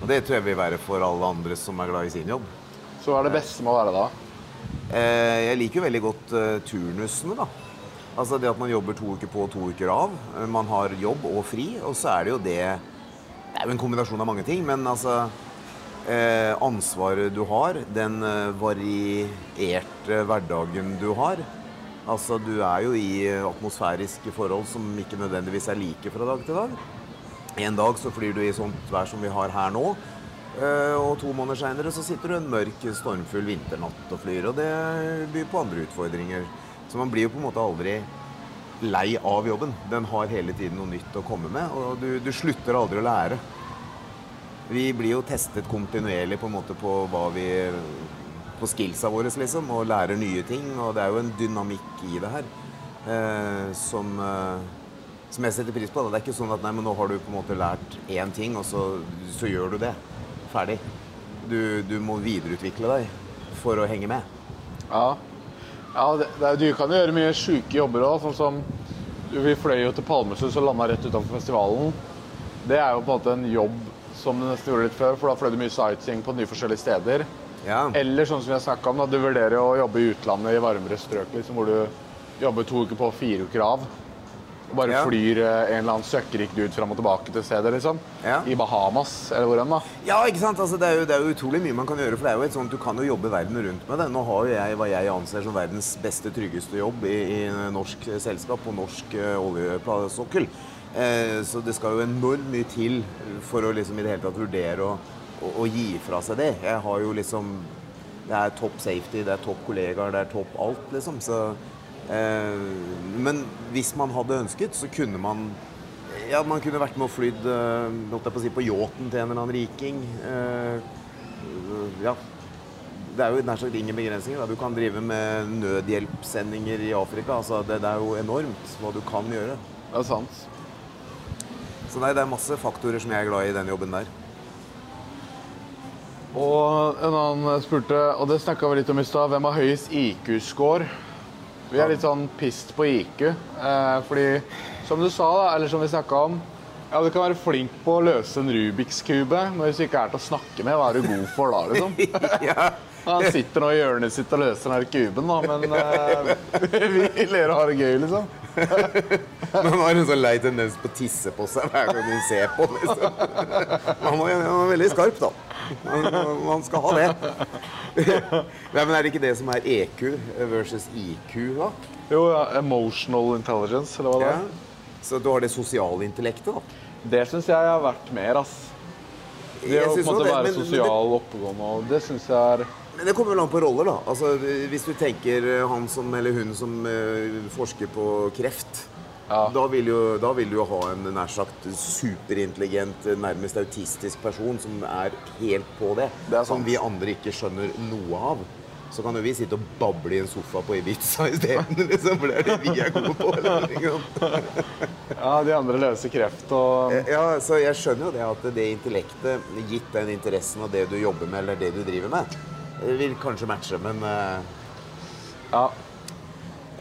Og det tror jeg vil være for alle andre som er glad i sin jobb. Så hva er det beste med å være da? Uh, jeg liker jo veldig godt eh, turnusene, da. Altså det at man jobber to uker på og to uker av. Eh, Man har jobb og fri, og så er det jo det Det er jo en kombinasjon av mange ting, men altså eh, Ansvaret du har, den eh, varierte hverdagen du har. Altså du er jo i atmosfæriske forhold som ikke nødvendigvis er like fra dag til dag. En dag så flyr du i sånt vær som vi har her nå. eh, Og to måneder seinere så sitter du en mørk, stormfull vinternatt og flyr. Og det byr på andre utfordringer. Så man blir jo på en måte aldri lei av jobben. Den har hele tiden noe nytt å komme med, og du, du slutter aldri å lære. Vi blir jo testet kontinuerlig på en måte på hva vi på skillsa våre, liksom, og lærer nye ting. Og det er jo en dynamikk i det her eh, som, eh, som jeg setter pris på. Det er ikke sånn at nei, men nå har du på en måte lært én ting, og så, så gjør du det. Ferdig. Du, du må videreutvikle deg for å henge med. Ja, ja det, det, du kan jo gjøre mye sjuke jobber òg. Sånn som vi fløy jo til Palmesus og landa rett utenfor festivalen. Det er jo på en måte en jobb som du nesten gjorde litt før, for da fløy du mye sightseeing på nye forskjellige steder. Ja. Eller sånn som vi har snakka om, da, du vurderer å jobbe i utlandet i varmere strøk, liksom, hvor du jobber to uker på fire uker av. Og bare Ja. flyr eh, en eller annen søkkrik dude fram og tilbake til stedet, liksom. Ja. I Bahamas, eller hvor enn, da. Ja, ikke sant? Altså, det, er jo, det er jo utrolig mye man kan gjøre. For det er jo et sånt, Du kan jo jobbe verden rundt med det. Nå har jo jeg hva jeg anser som verdens beste, tryggeste jobb i, i norsk selskap på norsk uh, oljesokkel. Eh, så det skal jo enormt mye til for å liksom i det hele tatt vurdere å, å, å gi fra seg det. Jeg har jo liksom Det er topp safety, det er topp kollegaer, det er topp alt, liksom. Så, eh, men hvis man hadde ønsket, så kunne man ja, man kunne vært med og flydd eh, på, si, på yachten til en eller annen riking. Eh, ja. Det er jo nær sagt ingen begrensninger. Da. Du kan drive med nødhjelpssendinger i Afrika. Altså, det, det er jo enormt hva du kan gjøre. Det er sant. Så nei, det er masse faktorer som jeg er glad i i den jobben der. Og en annen spurte, og det snakka vi litt om i stad, hvem har høyest IQ-score? Vi er litt sånn pissed på IQ. Eh, fordi, som du sa, da, eller som vi snakka om Ja, du kan være flink på å løse en Rubiks kube, men hvis du ikke er til å snakke med, hva er du god for da, liksom? Han sitter nå i hjørnet sitt og løser den her kuben, da, men eh, vi ler og har det gøy, liksom. Men han har en sånn lei tendens på å tisse på seg hver gang du ser på. Liksom. Han var, han var veldig skarp, da. Han, han skal ha det. Nei, men Er det ikke det som er EQ versus IQ, da? Jo, ja, emotional intelligence, eller hva det Ja. er. Så du har det sosiale intellektet, da? Det syns jeg har vært mer, ass. Det å på en måte det, være men- sosial og oppegående, det syns jeg er Men det kommer vel an på roller, da. Altså, hvis du tenker eh, han som, eller hun som eh, forsker på kreft, Ja. da, vil jo, da vil du jo ha en nær sagt superintelligent, eh, nærmest autistisk person som er helt på det. Det er som vi andre ikke skjønner noe av. Så kan jo vi sitte og bable i en sofa på Ibiza isteden, liksom, for det er det vi er gode på. Ja, de andre løser kreft og Ja, så jeg skjønner jo det at det intellektet, gitt den interessen og det du jobber med, eller det du driver med, vil kanskje matche, men eh, Ja.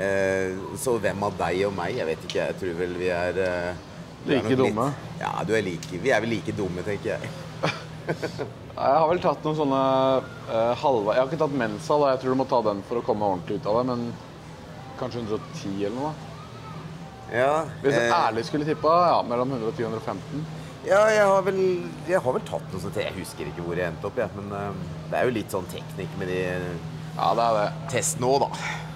Eh, så hvem av deg og meg? Jeg vet ikke. Jeg tror vel vi er eh, vi er Like Litt, dumme. ja, du er like, vi er vel like dumme, tenker jeg. Jeg har vel tatt noen sånne uh, halve... Jeg har ikke tatt mensa, da. Jeg tror du må ta den for å komme ordentlig ut av det, men kanskje 110 eller noe. Ja, Hvis jeg eh, ærlig skulle tippa, ja, mellom 110 og 115. ja jeg, har vel, jeg har vel tatt noe sånt. Jeg husker ikke hvor jeg endte opp, jeg. Men eh, det er jo litt sånn teknikk med de Ja, det er det. testene nå, da.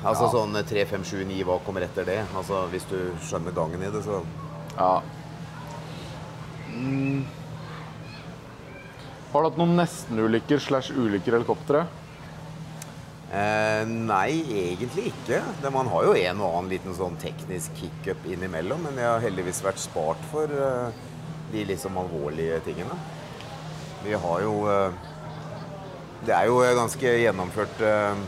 Altså Ja. sånn 3, 5, 7, 9, hva kommer etter det? Altså Hvis du skjønner gangen i det, så Ja. Mm. Har du hatt noen nestenulykker slash ulykker i helikopteret? Eh, nei, egentlig ikke. Det, man har jo en og annen liten sånn teknisk kickup innimellom, men jeg har heldigvis vært spart for eh, de liksom alvorlige tingene. Vi har jo eh, Det er jo ganske gjennomført eh,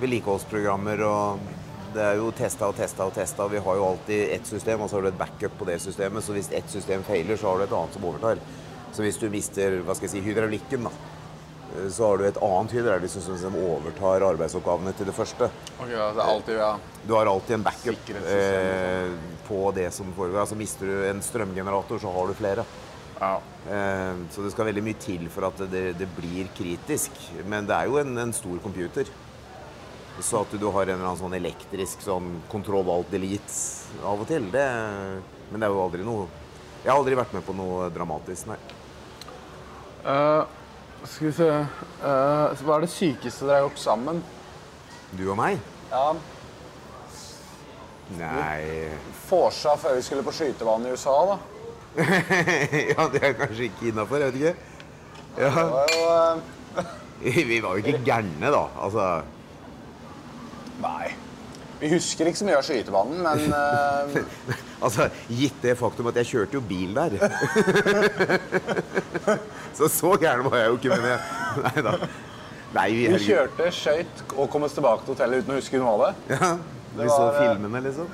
vedlikeholdsprogrammer og det er jo testa og testa og testa. Vi har jo alltid ett system, og så har du et backup på det systemet. Så hvis ett system feiler, så har du et annet som overtar. Så hvis du mister hva skal jeg si, hydraulikken, da, så har du et annet hydraulisk som overtar arbeidsoppgavene til det første. Okay, ja, det er alltid, ja. Du har alltid en backup eh, på det som foregår. Altså Mister du en strømgenerator, så har du flere. Ja. Eh, så det skal veldig mye til for at det, det blir kritisk. Men det er jo en, en stor computer. Så at du har en eller annen sånn elektrisk sånn kontroll alt delete av og til, det Men det er jo aldri noe Jeg har aldri vært med på noe dramatisk, nei. Uh, skal vi se uh, Hva er det sykeste dere har gjort sammen? Du og meg? Ja, Nei Forsa før vi skulle på skytebanen i USA, da. Ja, det er kanskje ikke innafor, jeg vet ikke. Ja. Eh, Vi var jo ikke gærne, da. Altså Nei. Vi husker ikke så mye av skytebanen, men uh... Altså, Gitt det faktum at jeg kjørte jo bil der. så så gæren var jeg jo ikke, men jeg Nei da. Nei, vi, vi kjørte, skøyt og kom oss tilbake til hotellet uten å huske noe av det. Ja, vi Det så var, eh, filmene, liksom.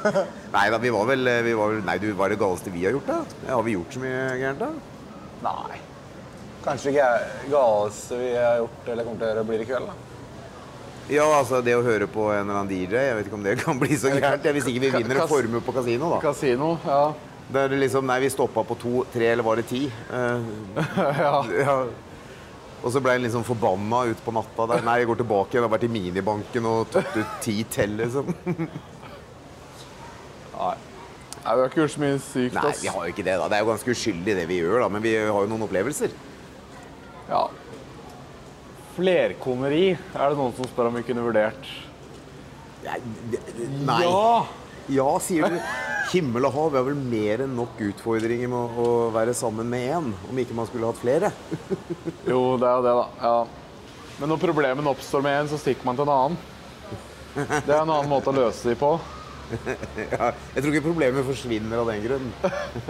nei da, vi var vel vi var, Nei, du, hva er det galeste vi har gjort, da? Har vi gjort så mye gærent, da? Nei. Kanskje ikke det galeste vi har gjort eller kommer til å gjøre, blir i kveld, da. Ja, altså, det å høre på en eller annen DJ, jeg vet ikke om det kan bli så gærent. Hvis ikke vi vinner en formue på kasino, da. Kasino, ja. Da er liksom Nei, vi stoppa på to, tre, eller var det ti? Uh, ja. Ja. Og så ble han liksom forbanna ut på natta. Der. Nei, jeg går tilbake igjen. Har vært i minibanken og tatt ut ti til, liksom. Nei. Nei, vi har ikke gjort så mye sykt, Nei, vi har jo ikke det, da. Det er jo ganske uskyldig, det vi gjør, da. Men vi har jo noen opplevelser. Ja. Flerkoneri er det noen som spør om vi kunne vurdert. Nei. Nei. Ja! Ja, sier du. Himmel og hav. Vi har vel mer enn nok utfordringer med å være sammen med én. Om ikke man skulle hatt flere. Jo, det er jo det, da. Ja. Men når problemene oppstår med en, så stikker man til en annen. Det er en annen måte å løse de på. Ja, jeg tror ikke problemet forsvinner av den grunn.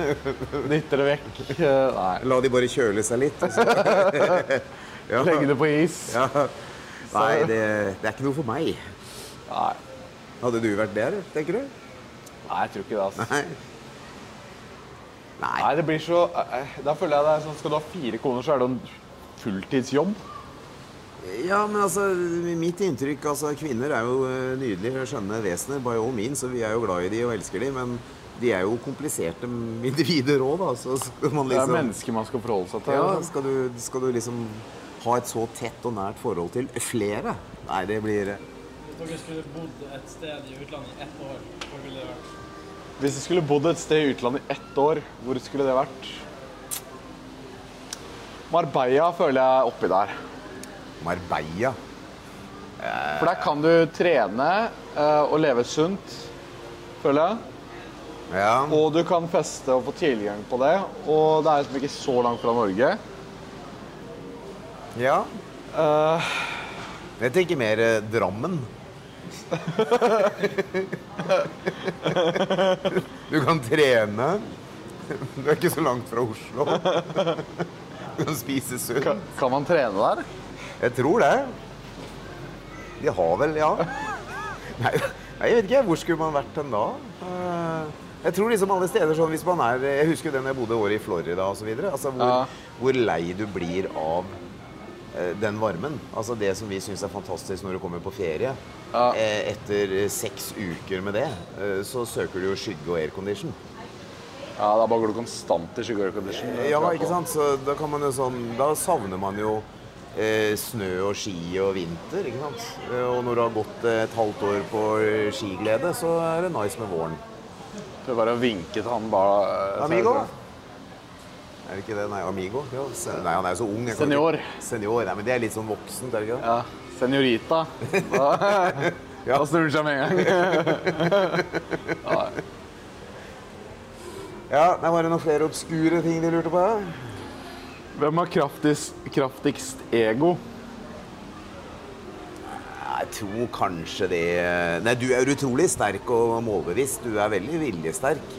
Dytter det vekk. Eh, Nei. La de bare kjøle seg litt. Altså. Ja. Legge det på is. Ja. Nei, det, det er ikke noe for meg. Nei. Hadde du vært der, tenker du? Nei, jeg tror ikke det. altså. Nei. Nei. Nei, det blir så eh, Da føler jeg det er sånn Skal du ha fire koner, så er det en fulltidsjobb. Ja, men altså, mitt inntrykk altså, Kvinner er jo eh, nydelige, skjønne vesener, by all means, så vi er jo glad i de og elsker de, men de er jo kompliserte individer òg, da. Så skal man Det er liksom mennesker man skal forholde seg til. Ja, skal du, skal du liksom ha et så tett og nært forhold til flere? Nei, det blir Hvis dere skulle bodd et sted i utlandet i ett år, hvor ville det vært? Hvis jeg skulle bodd et sted i utlandet i ett år, hvor skulle det vært? Marbella føler jeg oppi der. Marbella. For der kan du trene eh, og leve sunt, føler jeg. Ja. Og du kan feste og få tilgang på det. Og det er liksom ikke så langt fra Norge. ja. Uh, Jeg tenker mer eh, Drammen. du kan trene. Du er ikke så langt fra Oslo. Kan spise sunt. kan, kan man trene der? Jeg tror det. De har vel, ja. Nei, jeg vet ikke. Hvor skulle man vært hen da? Eh, Jeg tror liksom alle steder sånn hvis man er Jeg husker jo det når jeg bodde året i Florida osv. Altså hvor, Ja. hvor lei du blir av eh, den varmen. Altså det som vi syns er fantastisk når du kommer på ferie. Ja. Eh, Etter seks uker med det, så søker du jo skygge og aircondition. Ja, Da bare går du konstant i sugar condition. Ja, ikke sant? Så da kan man jo sånn Da savner man jo eh, snø og ski og vinter, ikke sant? Eh, Og når du har gått eh, et halvt år på eh, skiglede, så er det nice med våren. Prøv bare å vinke til han bare Amigo? Er det ikke det? Nei, Amigo? Ja, nei, han er jo så ung. Senior. Ikke, senior, nei, men det er litt sånn voksent, er det ikke det? Ja. Senorita. Da, Ja. da snur han seg med en gang. Ja, nei, Var det noen flere obskure ting de lurte på? Hvem har kraftigst, kraftigst ego? Jeg tror kanskje det Nei, du er utrolig sterk og målbevisst. Du er veldig viljesterk.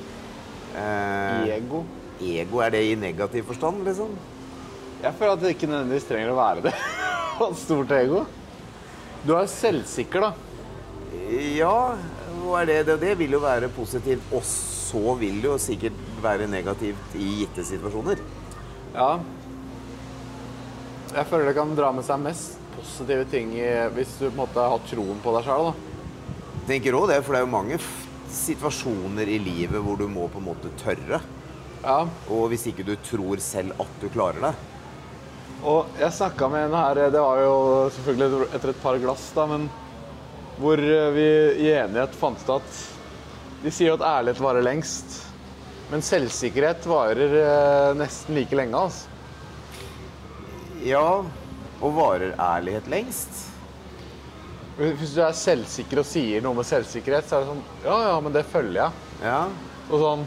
Eh, Ego? ego, er det i negativ forstand, liksom? Jeg føler at det ikke nødvendigvis trenger å være det. Ha Stort ego. Du er selvsikker, da. Ja, hva er det? det? Det vil jo være positivt, og så vil det jo sikkert være negativt i gitte situasjoner. Ja. Jeg føler det kan dra med seg mest positive ting i, hvis du på en måte har troen på deg sjøl. Tenker også det, for det er jo mange situasjoner i livet hvor du må på en måte tørre. Ja. Og hvis ikke du tror selv at du klarer det. Og jeg snakka med en her, det var jo selvfølgelig etter et par glass, da, men hvor vi i enighet fant ut at De sier jo at ærlighet varer lengst, men selvsikkerhet varer eh, nesten like lenge. altså. Ja, og varer ærlighet lengst? Hvis du er selvsikker og sier noe med selvsikkerhet, så er det sånn Ja, ja, men det følger jeg. Ja. Og sånn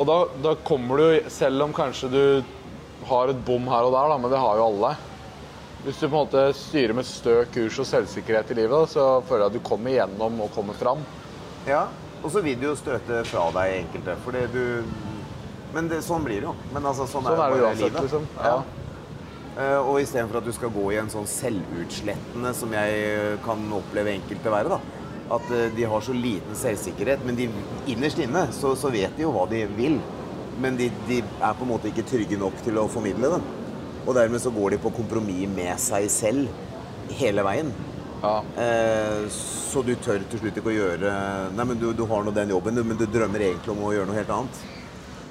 Og da, da kommer du, selv om kanskje du har et bom her og der, da, men det har jo alle. Hvis du på en måte styrer med stø kurs og selvsikkerhet i livet, så føler jeg at du kommer igjennom og kommer fram. Ja. Og så vil du jo støte fra deg enkelte, fordi du Men det, sånn blir det jo. Men altså, sånn, Sånn er det jo livet. liksom. Ja. Eh, og istedenfor at du skal gå i en sånn selvutslettende som jeg eh, kan oppleve enkelte være, da. At uh, de har så liten selvsikkerhet, men de, innerst inne så, så vet de jo hva de vil. Men de, de er på en måte ikke trygge nok til å formidle det. Og dermed så går de på kompromiss med seg selv hele veien. Ja. Eh, så du tør til slutt ikke å gjøre Nei, men du, du har nå den jobben, men du drømmer egentlig om å gjøre noe helt annet.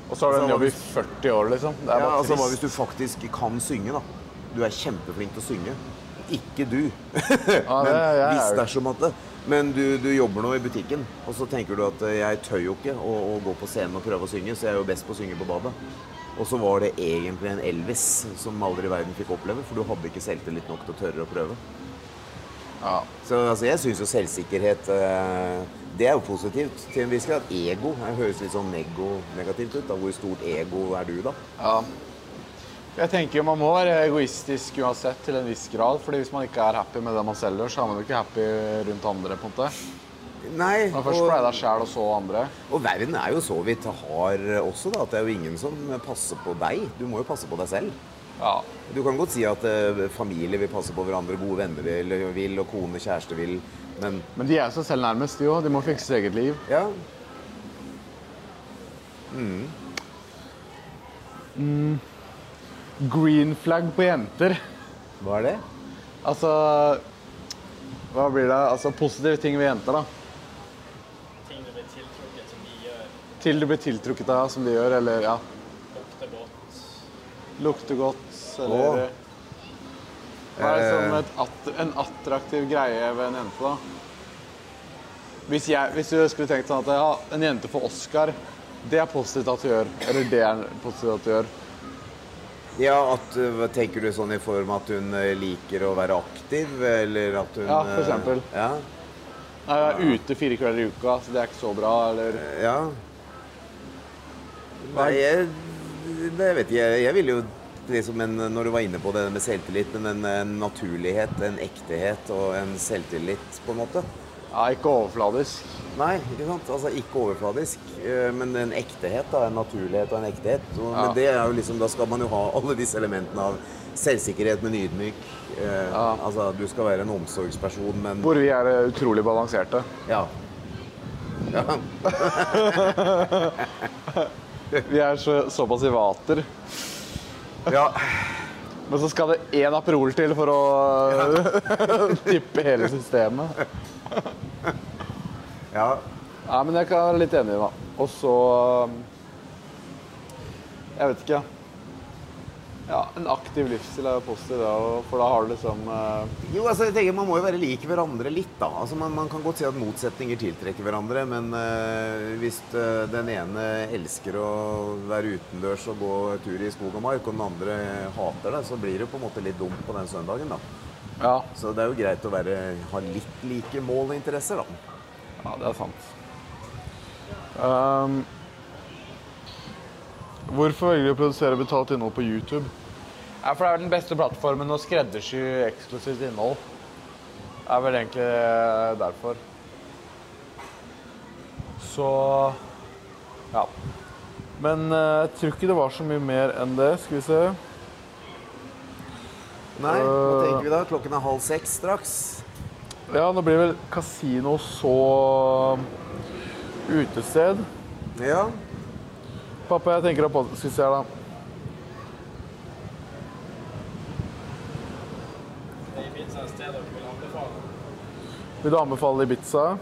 Og så har du en jobb i 40 år, liksom. Det er Ja, altså Hva hvis du faktisk kan synge, da? Du er kjempeflink til å synge. Ikke du. Ja, det, Men jeg, hvis det jo- er som at det. Men du, du jobber nå i butikken, og så tenker du at eh, jeg tør jo ikke å, å gå på scenen og prøve å synge, så jeg er jo best på å synge på badet. Og så var det egentlig en Elvis som aldri i verden fikk oppleve, for du hadde ikke selvtillit nok til å tørre å prøve. Ja. Så altså, jeg syns jo selvsikkerhet eh, Det er jo positivt til en viss grad. Ego det høres litt sånn nego, negativt ut. da. Hvor stort ego er du, da? ja. Jeg tenker Man må være egoistisk uansett til en viss grad. fordi hvis man ikke er happy med det man selger, så er man jo ikke happy rundt andre. på en måte. Nei, Man først pleier deg sjæl, og så andre. Og verden er jo så vidt hard også, da. At det er jo ingen som passer på deg. Du må jo passe på deg selv. Ja. Du kan godt si at eh, familie vil passe på hverandre, gode venner vil, vil og kone, kjæreste vil, men Men de er seg selv nærmest, de òg. De må fikse sitt eget liv. ja. Green flag på jenter. Hva er det? Altså Hva blir det? Altså positive ting ved jenter, da. Ting du blir tiltrukket som de gjør. Til du blir tiltrukket av, som de gjør, eller ja. Lukter godt. Lukter godt, eller Åh. Hva er det som Eh. et en attraktiv greie ved en jente, da? Hvis, jeg, hvis du skulle tenkt sånn at ja, en jente får Oscar, det er positivt at du gjør. Eller det er positivt at du gjør. Ja, at, eh, tenker du sånn i form at hun eh, liker å være aktiv, eller at hun Ja, for eksempel. Ja, jeg er ute fire kvelder i uka, så det er ikke så bra, eller ja. Nei, jeg, jeg vet ikke. Jeg, jeg ville jo liksom en, Når du var inne på det med selvtillit, men en, en naturlighet, en ektehet og en selvtillit, på en måte. Ja, ikke overfladisk. Nei, ikke sant? Altså ikke overfladisk, eh, men en ektehet. da, En naturlighet og en ektehet. Og, Ja. Men det er jo liksom, da skal man jo ha alle disse elementene av selvsikkerhet, men ydmyk. Eh, Ja. Altså, du skal være en omsorgsperson, men Hvor vi er eh, utrolig balanserte. Ja. ja. Vi er så, såpass i vater. Ja. Men så skal det én Aperol til for å tippe hele systemet. ja. Nei, men jeg kan være litt enig, i det. Og så um, Jeg vet ikke. Ja, en aktiv livsstil er jo positiv, for da har du liksom eh, Jo, altså jeg tenker Man må jo være like hverandre litt, da. Altså man, man kan godt si at motsetninger tiltrekker hverandre, men eh, hvis eh, den ene elsker å være utendørs og gå tur i skog og mark, og den andre hater det, så blir det på en måte litt dumt på den søndagen, da. Ja, Så det er jo greit å være, ha litt like mål og interesser, da. ja det er sant. Um, hvorfor velger du å produsere betalt innhold på YouTube? Ja, for Det er den beste plattformen å skreddersy eksklusivt innhold. Det er vel egentlig eh, derfor. Så ja. Men eh, jeg tror ikke det var så mye mer enn det. Skal vi se. Nei, hva Øh. tenker vi da? Klokken er halv seks straks. Ja, nå blir vel kasino så utested. Ja. Pappa, jeg tenker på Skal vi se her, da. Det er Ibiza et sted dere vil anbefale. Vil du anbefale Ibiza?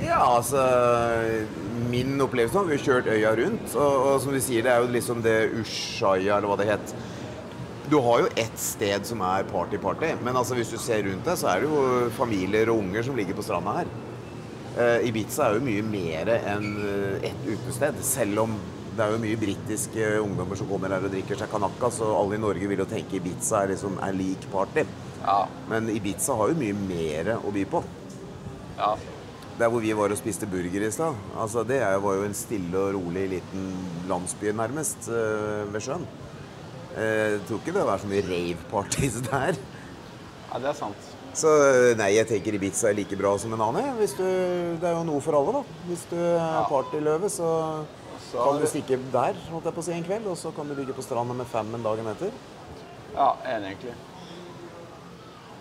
Ja, altså Min opplevelse nå, Vi har kjørt øya rundt, og, og som du sier, det er jo liksom det Ushaya, eller hva det het. Du har jo ett sted som er party-party, men altså hvis du ser rundt deg, så er det jo familier og unger som ligger på stranda her. Uh, Ibiza er jo mye mer enn eh, ett utested, selv om det er jo mye britiske ungdommer som kommer her og drikker seg kanakka, så alle i Norge vil jo tenke Ibiza er liksom er lik party. Ja. Men Ibiza har jo mye mer å by på. ja. Der hvor vi var og spiste burger i stad, altså det var jo en stille og rolig liten landsby nærmest eh, ved sjøen. Eh, Jeg tror ikke det var så mye rave-parties der. ja, det er sant. Så eh, nei, jeg tenker Ibiza er like bra som en annen. Hvis du, det er jo noe for alle, da. Hvis du er partyløve, så Så kan du stikke der holdt jeg på å si, en kveld, og så kan du ligge på stranda med fem en dagen etter. Ja, enig egentlig.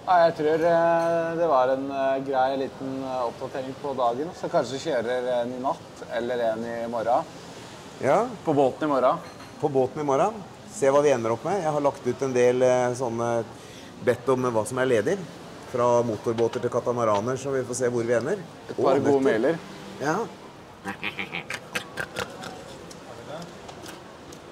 Ja, jeg tror eh, det var en eh, grei liten eh, oppdatering på dagen. Så kanskje kjører en i natt eller en i morgen. Ja, På båten i morgen. på båten i morgen. Se hva vi ender opp med. Jeg har lagt ut en del sånne bedt om hva som er ledig. Fra motorbåter til katamaraner, så vi får se hvor vi ender. Et par gode mailer. Ja.